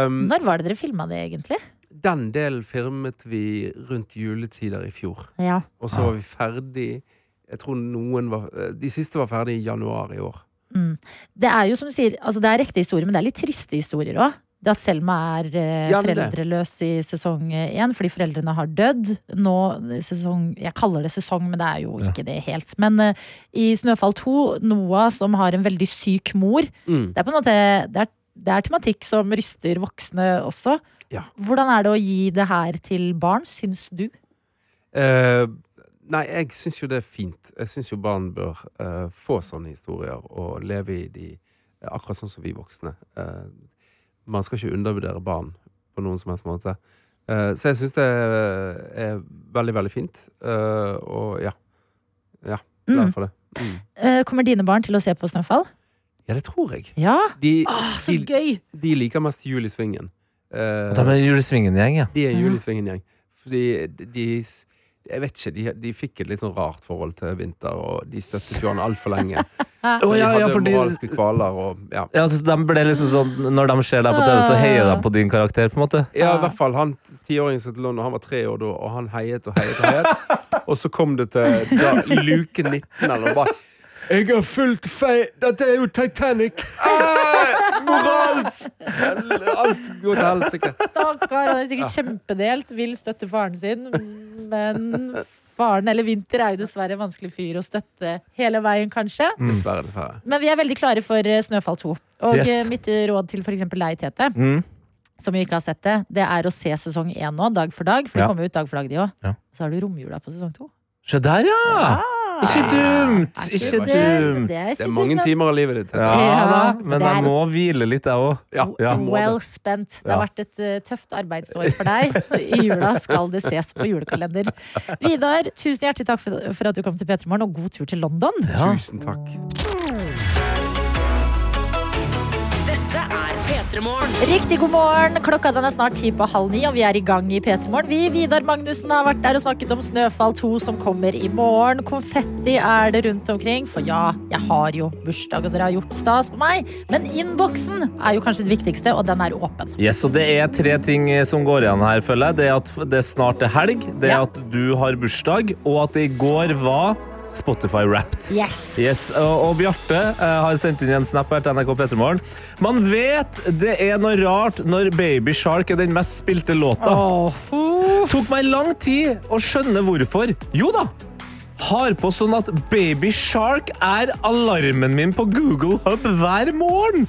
um, Når var det dere filma det, egentlig? Den delen filmet vi rundt juletider i fjor. Ja. Og så var vi ferdig Jeg tror noen var eh, De siste var ferdig i januar i år. Det er jo som du sier, altså det er ekte historier, men det er litt triste historier òg. Det at Selma er eh, Ja, foreldreløs i sesong én fordi foreldrene har dødd. Nå sesong Jeg kaller det sesong, men det er jo ikke det helt. Men eh, i Snøfall 2, Noah som har en veldig syk mor. Mm. Det er på en måte det er, det er tematikk som ryster voksne også. Ja. Hvordan er det å gi det her til barn, syns du? Eh, nei, jeg syns jo det er fint. Jeg syns jo barn bør eh, få sånne historier og leve i de eh, akkurat sånn som vi voksne. Eh, man skal ikke undervurdere barn på noen som helst måte. Eh, så jeg syns det er veldig, veldig fint. Eh, og ja. Ja, glad Mm. for det. Mm. Kommer dine barn til å se på Snøfall? Ja, det tror jeg. Ja? De, Åh, så de, gøy! de liker mest Jul i Svingen. Eh, De er Julesvingen-gjeng, ja. De er Ja. Jul i Svingen-gjeng. Fordi de, de Jeg vet ikke, de, de fikk et litt sånn rart forhold til vinter, og de støttet jo han altfor lenge. *laughs* Så de ja, hadde fordi- moralske kvaler og ja. Ja, så de ble liksom sånn, Når de ser deg på TV, så heier de på din karakter. på en måte Ja, i hvert fall han tiåringen som til London, han var tre år da, og han heiet og heiet og heiet. *laughs* Og så kom det til da, luke 19 eller noe. Jeg har fulgt feil Dette er jo Titanic! Ah, moralsk! Alt går til helsike. Stakkar, han er sikkert kjempedelt, vil støtte faren sin, men faren eller Vinter er jo dessverre en vanskelig fyr å støtte hele veien, kanskje. Dessverre, dessverre. Men vi er veldig klare for eh, Snøfall 2. Og Yes. eh, mitt råd til f.eks. deg, Tete, Mm. som jo ikke har sett det, det er å se sesong én nå, dag for dag. For Ja. det kommer ut dag for dag, de òg. Ja. Så har du romjula på sesong to. Se der, ja! Ikke dumt! Ikke det? dumt. Det er, Det er mange dumt, men- timer av livet ditt. Ja Ja, da, men jeg må hvile litt, jeg òg. Ja, Ja. du må det. Well spent. Det har Ja. vært et eh, tøft arbeidsår for deg. I jula skal det ses på julekalender. Vidar, tusen hjertelig takk for, for at du kom til P3 Morgen, og god tur til London. Ja. Tusen takk. Riktig god morgen. Klokka den er snart ti på halv ni, og vi er i gang i P3 Morgen. Vi, Vidar Magnussen, har vært der og snakket om Snøfall 2 som kommer i morgen. Konfetti er det rundt omkring, for ja, jeg har jo bursdag, og dere har gjort stas på meg. Men innboksen er jo kanskje det viktigste, og den er åpen. Yes, og Det er tre ting eh, som går igjen her, føler jeg. Det er at det snart er helg, det er Ja. at du har bursdag, og at det i går var Spotify Wrapped. Yes. Yes, og, og Bjarte uh, har sendt inn en snap her til NRK Petermorgen. Man vet det er noe rart når Baby Shark er den mest spilte låta. Uh. Tok meg lang tid å skjønne hvorfor. Jo da! Har på sånn at Baby Shark er alarmen min på Google Hub hver morgen.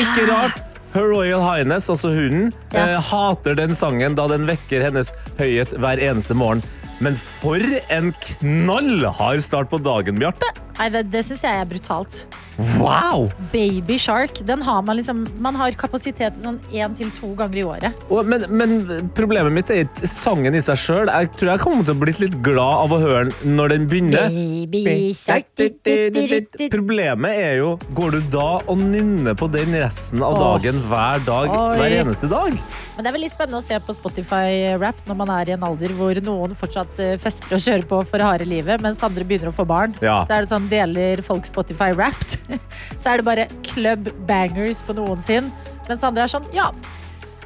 Ikke rart. Her Royal Highness, altså hunden, Ja. uh, hater den sangen da den vekker hennes høyhet hver eneste morgen. Men for en knallhard start på dagen, Bjarte. Nei, det, det syns jeg er brutalt. Wow! Baby Shark, den har man liksom Man har kapasitet til sånn én til to ganger i året. Og, men, men problemet mitt er ikke sangen i seg sjøl. Jeg tror jeg kommer til å bli litt glad av å høre den når den begynner. Baby Shark. Problemet er jo, går du da og nynner på den resten av dagen hver dag, Oi. hver eneste dag? Men det er veldig spennende å se på Spotify-rap når man er i en alder hvor noen fortsatt eh, fester og kjører på for harde livet, mens andre begynner å få barn. Ja. Så er det sånn deler folk Spotify Wrapped, *laughs* Så er det bare club bangers på noen sin. Mens andre er sånn, ja.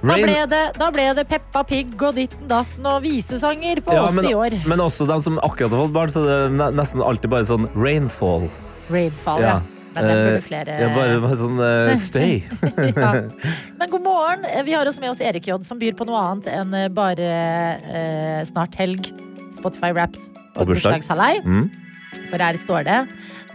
Da ble, det, da ble det Peppa Pig og ditten datten og visesanger på Ja, oss men, i år. men også de som akkurat har fått barn, så det er nesten alltid bare sånn rainfall. Rainfall, ja. Ja. Men den Eh, burde flere Ja, bare, bare sånn *laughs* uh, støy. *laughs* ja. Men god morgen. Vi har også med oss Erik J, som byr på noe annet enn eh, bare uh, snart helg, Spotify Wrapped og, Og bursdag. bursdagshallei. Mm. For her står det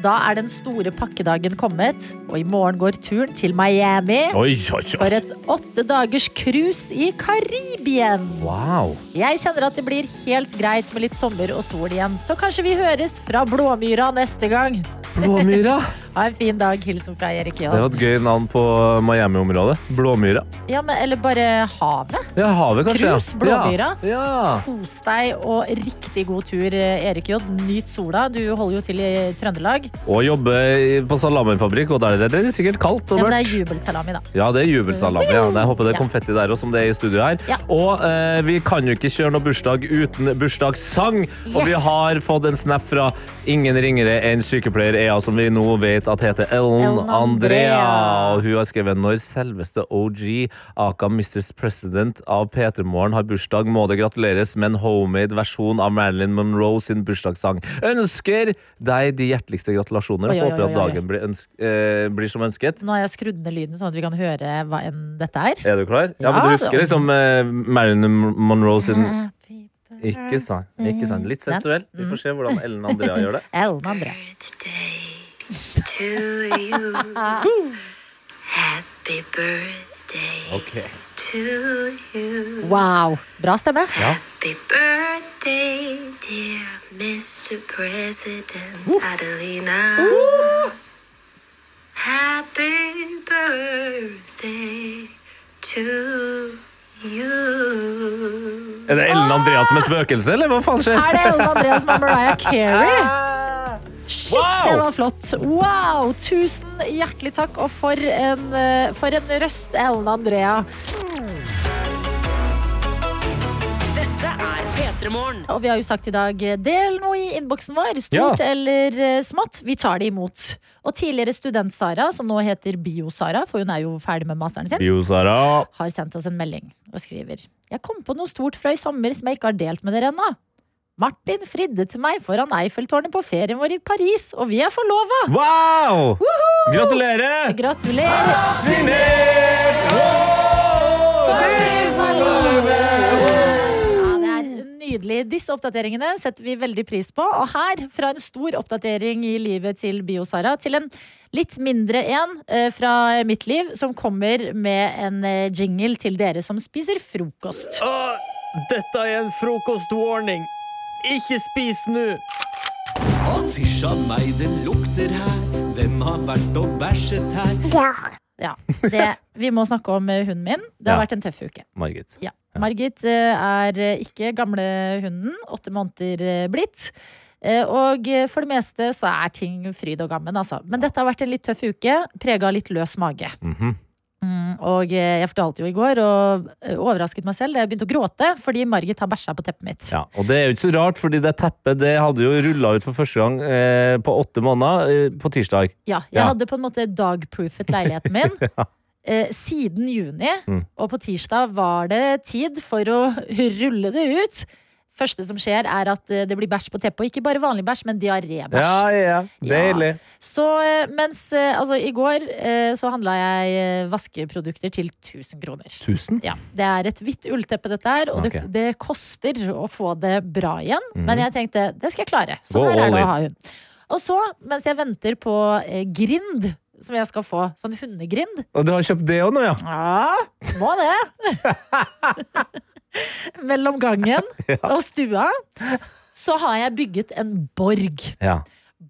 Da er den store pakkedagen kommet, og i morgen går turen til Miami. Oi, oi, For et åtte dagers cruise i Karibien. Wow. Jeg kjenner at det blir helt greit med litt sommer og sol igjen, så kanskje vi høres fra Blåmyra neste gang. Blåmyra. *laughs* Ha en fin dag. Hilsen fra Erik J. Det var et gøy navn på Miami-området. Blåmyra. Ja, men, eller bare havet. Ja, havet kanskje. Krus, Blåmyra. Ja. ja. Kos deg og riktig god tur, Erik J. Nyt sola. Du holder jo til i Trøndelag. Og jobbe på salamifabrikk, og der er det sikkert kaldt og mørkt. Ja, men det er jubelsalami, da. Ja, det er jubelsalami. Ja. Jeg håper det er konfetti der også, som det er i studio her. Ja. Og eh, vi kan jo ikke kjøre noe bursdag uten bursdagssang. Yes. Og vi har fått en snap fra ingen ringere enn sykepleier Ea, som vi nå vet at heter Ellen, Ellen Andrea. Andrea. Og hun har skrevet når selveste OG, aka Mrs. President av P3 Morgen, har bursdag, må det gratuleres med en homemade versjon av Marilyn Monroe sin bursdagssang. Ønsker deg de hjerteligste gratulasjoner. Oi, oi, Håper oi, at dagen blir, eh, blir som ønsket. Nå har jeg skrudd ned lyden, sånn at vi kan høre hva enn dette er. Er du klar? Ja, Ja, men du husker liksom eh, Marilyn Monroe sin Ikke sant. Ikke sant. Litt sensuell. Vi får se hvordan Ellen Andrea gjør det. Ellen Andrea. To you. Happy birthday okay. to you. Wow. Bra stemme. Happy birthday, dear Mr. President Adelina. Happy birthday to you. Er det Ellen Andreas som er spøkelse, eller hva faen skjer? Er det Ellen Andreas som er Mariah Carey? Shit, Wow! det var flott. Wow! Tusen hjertelig takk, og for en, eh, for en røst, Ellen Andrea. Dette er P3 Og vi har jo sagt i dag, eh, del noe i innboksen vår, stort Ja. eller eh, smått. Vi tar det imot. Og tidligere student-Sara, som nå heter Bio-Sara, for hun er jo ferdig med masteren sin, Bio Sara. har sendt oss en melding og skriver Jeg kom på noe stort fra i sommer som jeg ikke har delt med dere ennå. Martin fridde til meg foran Eiffeltårnet på ferien vår i Paris, og vi er forlova! Wow! Gratulerer! Gratulerer! Signert! Ja, det er nydelig. Disse oppdateringene setter vi veldig pris på. Og her, fra en stor oppdatering i livet til Bio-Sara, til en litt mindre en eh, fra mitt liv, som kommer med en eh, jingle til dere som spiser frokost. Dette er en frokostwarning. Ikke spis nå! Fysj a meg, det lukter her. Hvem har vært og bæsjet her? Ja, det, Vi må snakke om eh, hunden min. Det har Ja. vært en tøff uke. Margit. Ja. Margit eh, er eh, ikke gamle hunden, åtte måneder eh, blitt. Eh, Og eh, for det meste så er ting fryd og gammen, altså. Men dette har vært en litt tøff uke, prega av litt løs mage. Mhm. Mm, og eh, jeg fortalte jo i går, og eh, overrasket meg selv jeg begynte å gråte fordi Margit har bæsja på teppet mitt. Ja, og det er jo ikke så rart, fordi det teppet det hadde jo rulla ut for første gang eh, på åtte måneder eh, på tirsdag. Ja, jeg Ja. hadde på en måte dagproofet leiligheten min. *laughs* eh, siden juni, Mm. og på tirsdag var det tid for å *laughs* rulle det ut. Første som skjer, er at eh, det blir bæsj på teppet. Og ikke bare vanlig bæsj, men diarébæsj. Ja, ja, Deilig. Så eh, mens eh, Altså, i går så handla jeg vaskeprodukter til 1000 kroner. Tusen? Ja, Det er et hvitt ullteppe, dette her, og okay. det, det koster å få det bra igjen. Mm. Men jeg tenkte det skal jeg klare. Så her er det å ha hun. Og så, mens jeg venter på eh, grind, som jeg skal få, sånn hundegrind Og du har kjøpt det òg nå, ja? Ja, må det. *laughs* *laughs* Mellom gangen *laughs* og stua så har jeg bygget en borg. Ja.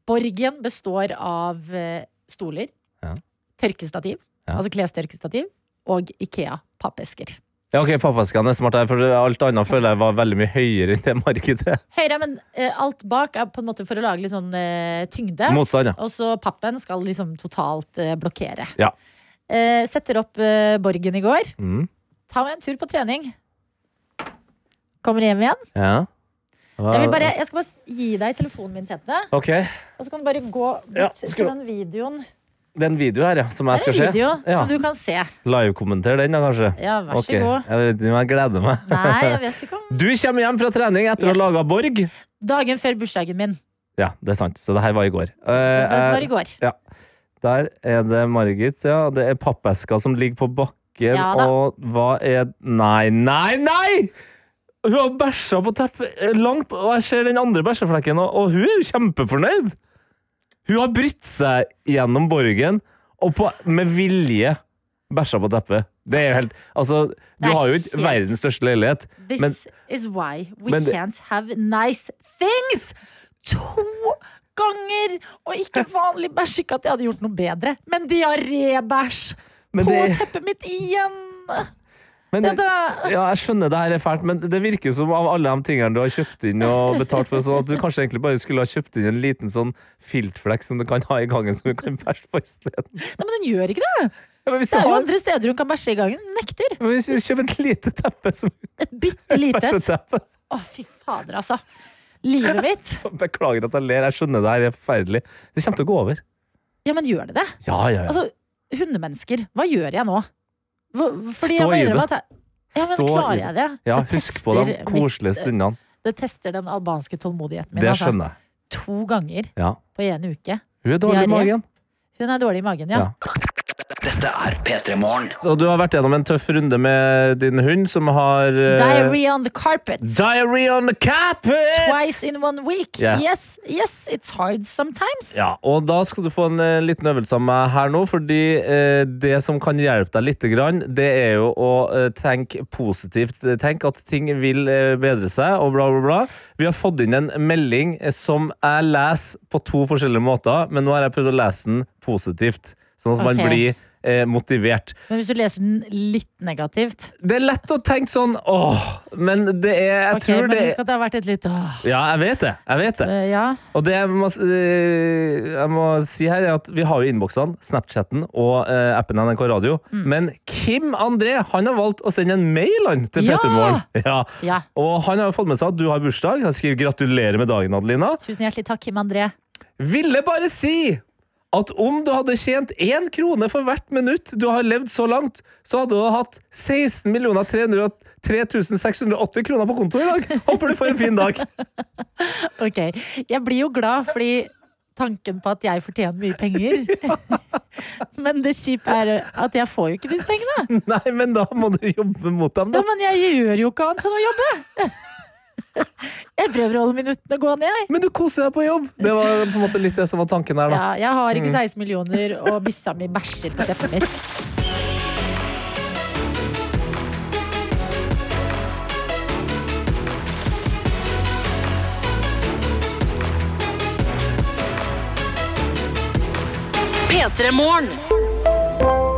Borgen består av eh, stoler, Ja. tørkestativ, Ja. altså klestørkestativ, og Ikea pappesker. Ja, ok, Pappaskene er smart her, for alt annet føler jeg var veldig mye høyere enn det markedet. Høyere, men uh, alt bak er på en måte for å lage litt sånn uh, tyngde. Motstand, ja. Og så pappen skal liksom totalt uh, blokkere. Ja. Setter opp borgen i går. Mm. Ta meg en tur på trening. Kommer hjem igjen. ja. Jeg, vil bare, jeg skal bare gi deg telefonen min, Tete. Okay. Og så kan du bare gå bort Ja, til den videoen. Det er en video her, ja, som jeg skal se. video Ja. som du kan se. Live-kommenter den, da, kanskje? Ja, vær så god. Jeg vet jeg gleder meg. Nei, jeg vet ikke om *laughs* Du kommer hjem fra trening etter å ha laga borg. Dagen før bursdagen min. Ja, det er sant. Så det her var i går. Uh, Det var i går. Ja. Der er det Margit, ja. Det er pappesker som ligger på bakken, og hva er Nei, nei, nei! Hun har bæsja på teppet eh, langt Og jeg ser den andre bæsjeflekken, og, og hun er jo kjempefornøyd. Hun har brytt seg gjennom borgen, og på, med vilje bæsja på teppet. Det er jo helt Altså, du har jo ikke verdens største leilighet, This men is why we men can't have nice things! To ganger! Og ikke vanlig bæsj. Ikke at jeg hadde gjort noe bedre, men diarébæsj Men på det- teppet mitt igjen! Men, Ja, jeg skjønner det her er fælt, men det virker som av alle de tingene du har kjøpt inn og betalt for, sånn at du kanskje egentlig bare skulle ha kjøpt inn en liten sånn filtflekk som du kan ha i gangen, som du kan bæsje på isteden. Nei, men den gjør ikke det! Ja, Det er jo har andre steder hun kan bæsje i gangen. Nekter. men hvis du kjøper et lite teppe som Et bitte lite et. Å, fy fader, altså. Livet mitt. *laughs* Beklager at jeg ler, jeg skjønner det her er forferdelig. Det kommer til å gå over. Ja, men gjør det det? Ja, ja, ja. Altså, hundemennesker, hva gjør jeg nå? Fordi Stå i det. Ja, men klarer jeg det? Ja, Det husk på de koselige stundene. Det tester den albanske tålmodigheten min. Det altså. skjønner jeg. To ganger Ja. på en uke. Hun er dårlig i magen. Hun er dårlig i magen, ja. Ja. Dette er P3 Morgen. Så du har vært gjennom en tøff runde med din hund, som har eh, Diarrhea on the carpet. Diarrhea on the carpet! Twice in one week. Yeah. Yes, yes, it's hard sometimes. Ja, og da skal du få en eh, liten øvelse av meg her nå, fordi eh, det som kan hjelpe deg litt, grann, det er jo å eh, tenke positivt. Tenk at ting vil eh, bedre seg, og bla, bla, bla. Vi har fått inn en melding eh, som jeg leser på to forskjellige måter, men nå har jeg prøvd å lese den positivt, sånn at man Ok. blir eh, motivert. Men hvis du leser den litt negativt Det er lett å tenke sånn åh, men det er Jeg Ok, tror Men det husk at det har vært et litt åh. Ja, jeg vet det. Jeg vet det. Uh, Ja. Og det jeg må, uh, jeg må si her, er at vi har jo innboksene, Snapchatten og uh, appen NRK Radio. Mm. Men Kim André han har valgt å sende en mail han, til Ja! Petermorgen. *laughs* Ja. ja. Og han har jo fått med seg at du har bursdag. Han skriver 'gratulerer med dagen', Adelina. Tusen hjertelig takk, Kim André. Ville bare si at om du hadde tjent én krone for hvert minutt du har levd så langt, så hadde du hatt 16 303 680 kroner på konto i dag. Håper du får en fin dag. *laughs* Ok, Jeg blir jo glad fordi tanken på at jeg fortjener mye penger. *laughs* Men det kjipe er at jeg får jo ikke disse pengene. Nei, men da må du jobbe mot dem, da. Ja. Men jeg gjør jo ikke annet enn å jobbe. *laughs* Jeg prøver å holde minuttene gående, jeg. Men du koser deg på jobb. Det var på en måte litt det som var tanken her, da. Ja, jeg har ikke Mm. 16 millioner, og bikkja mi bæsjer på teppet mitt. P3 Morgen.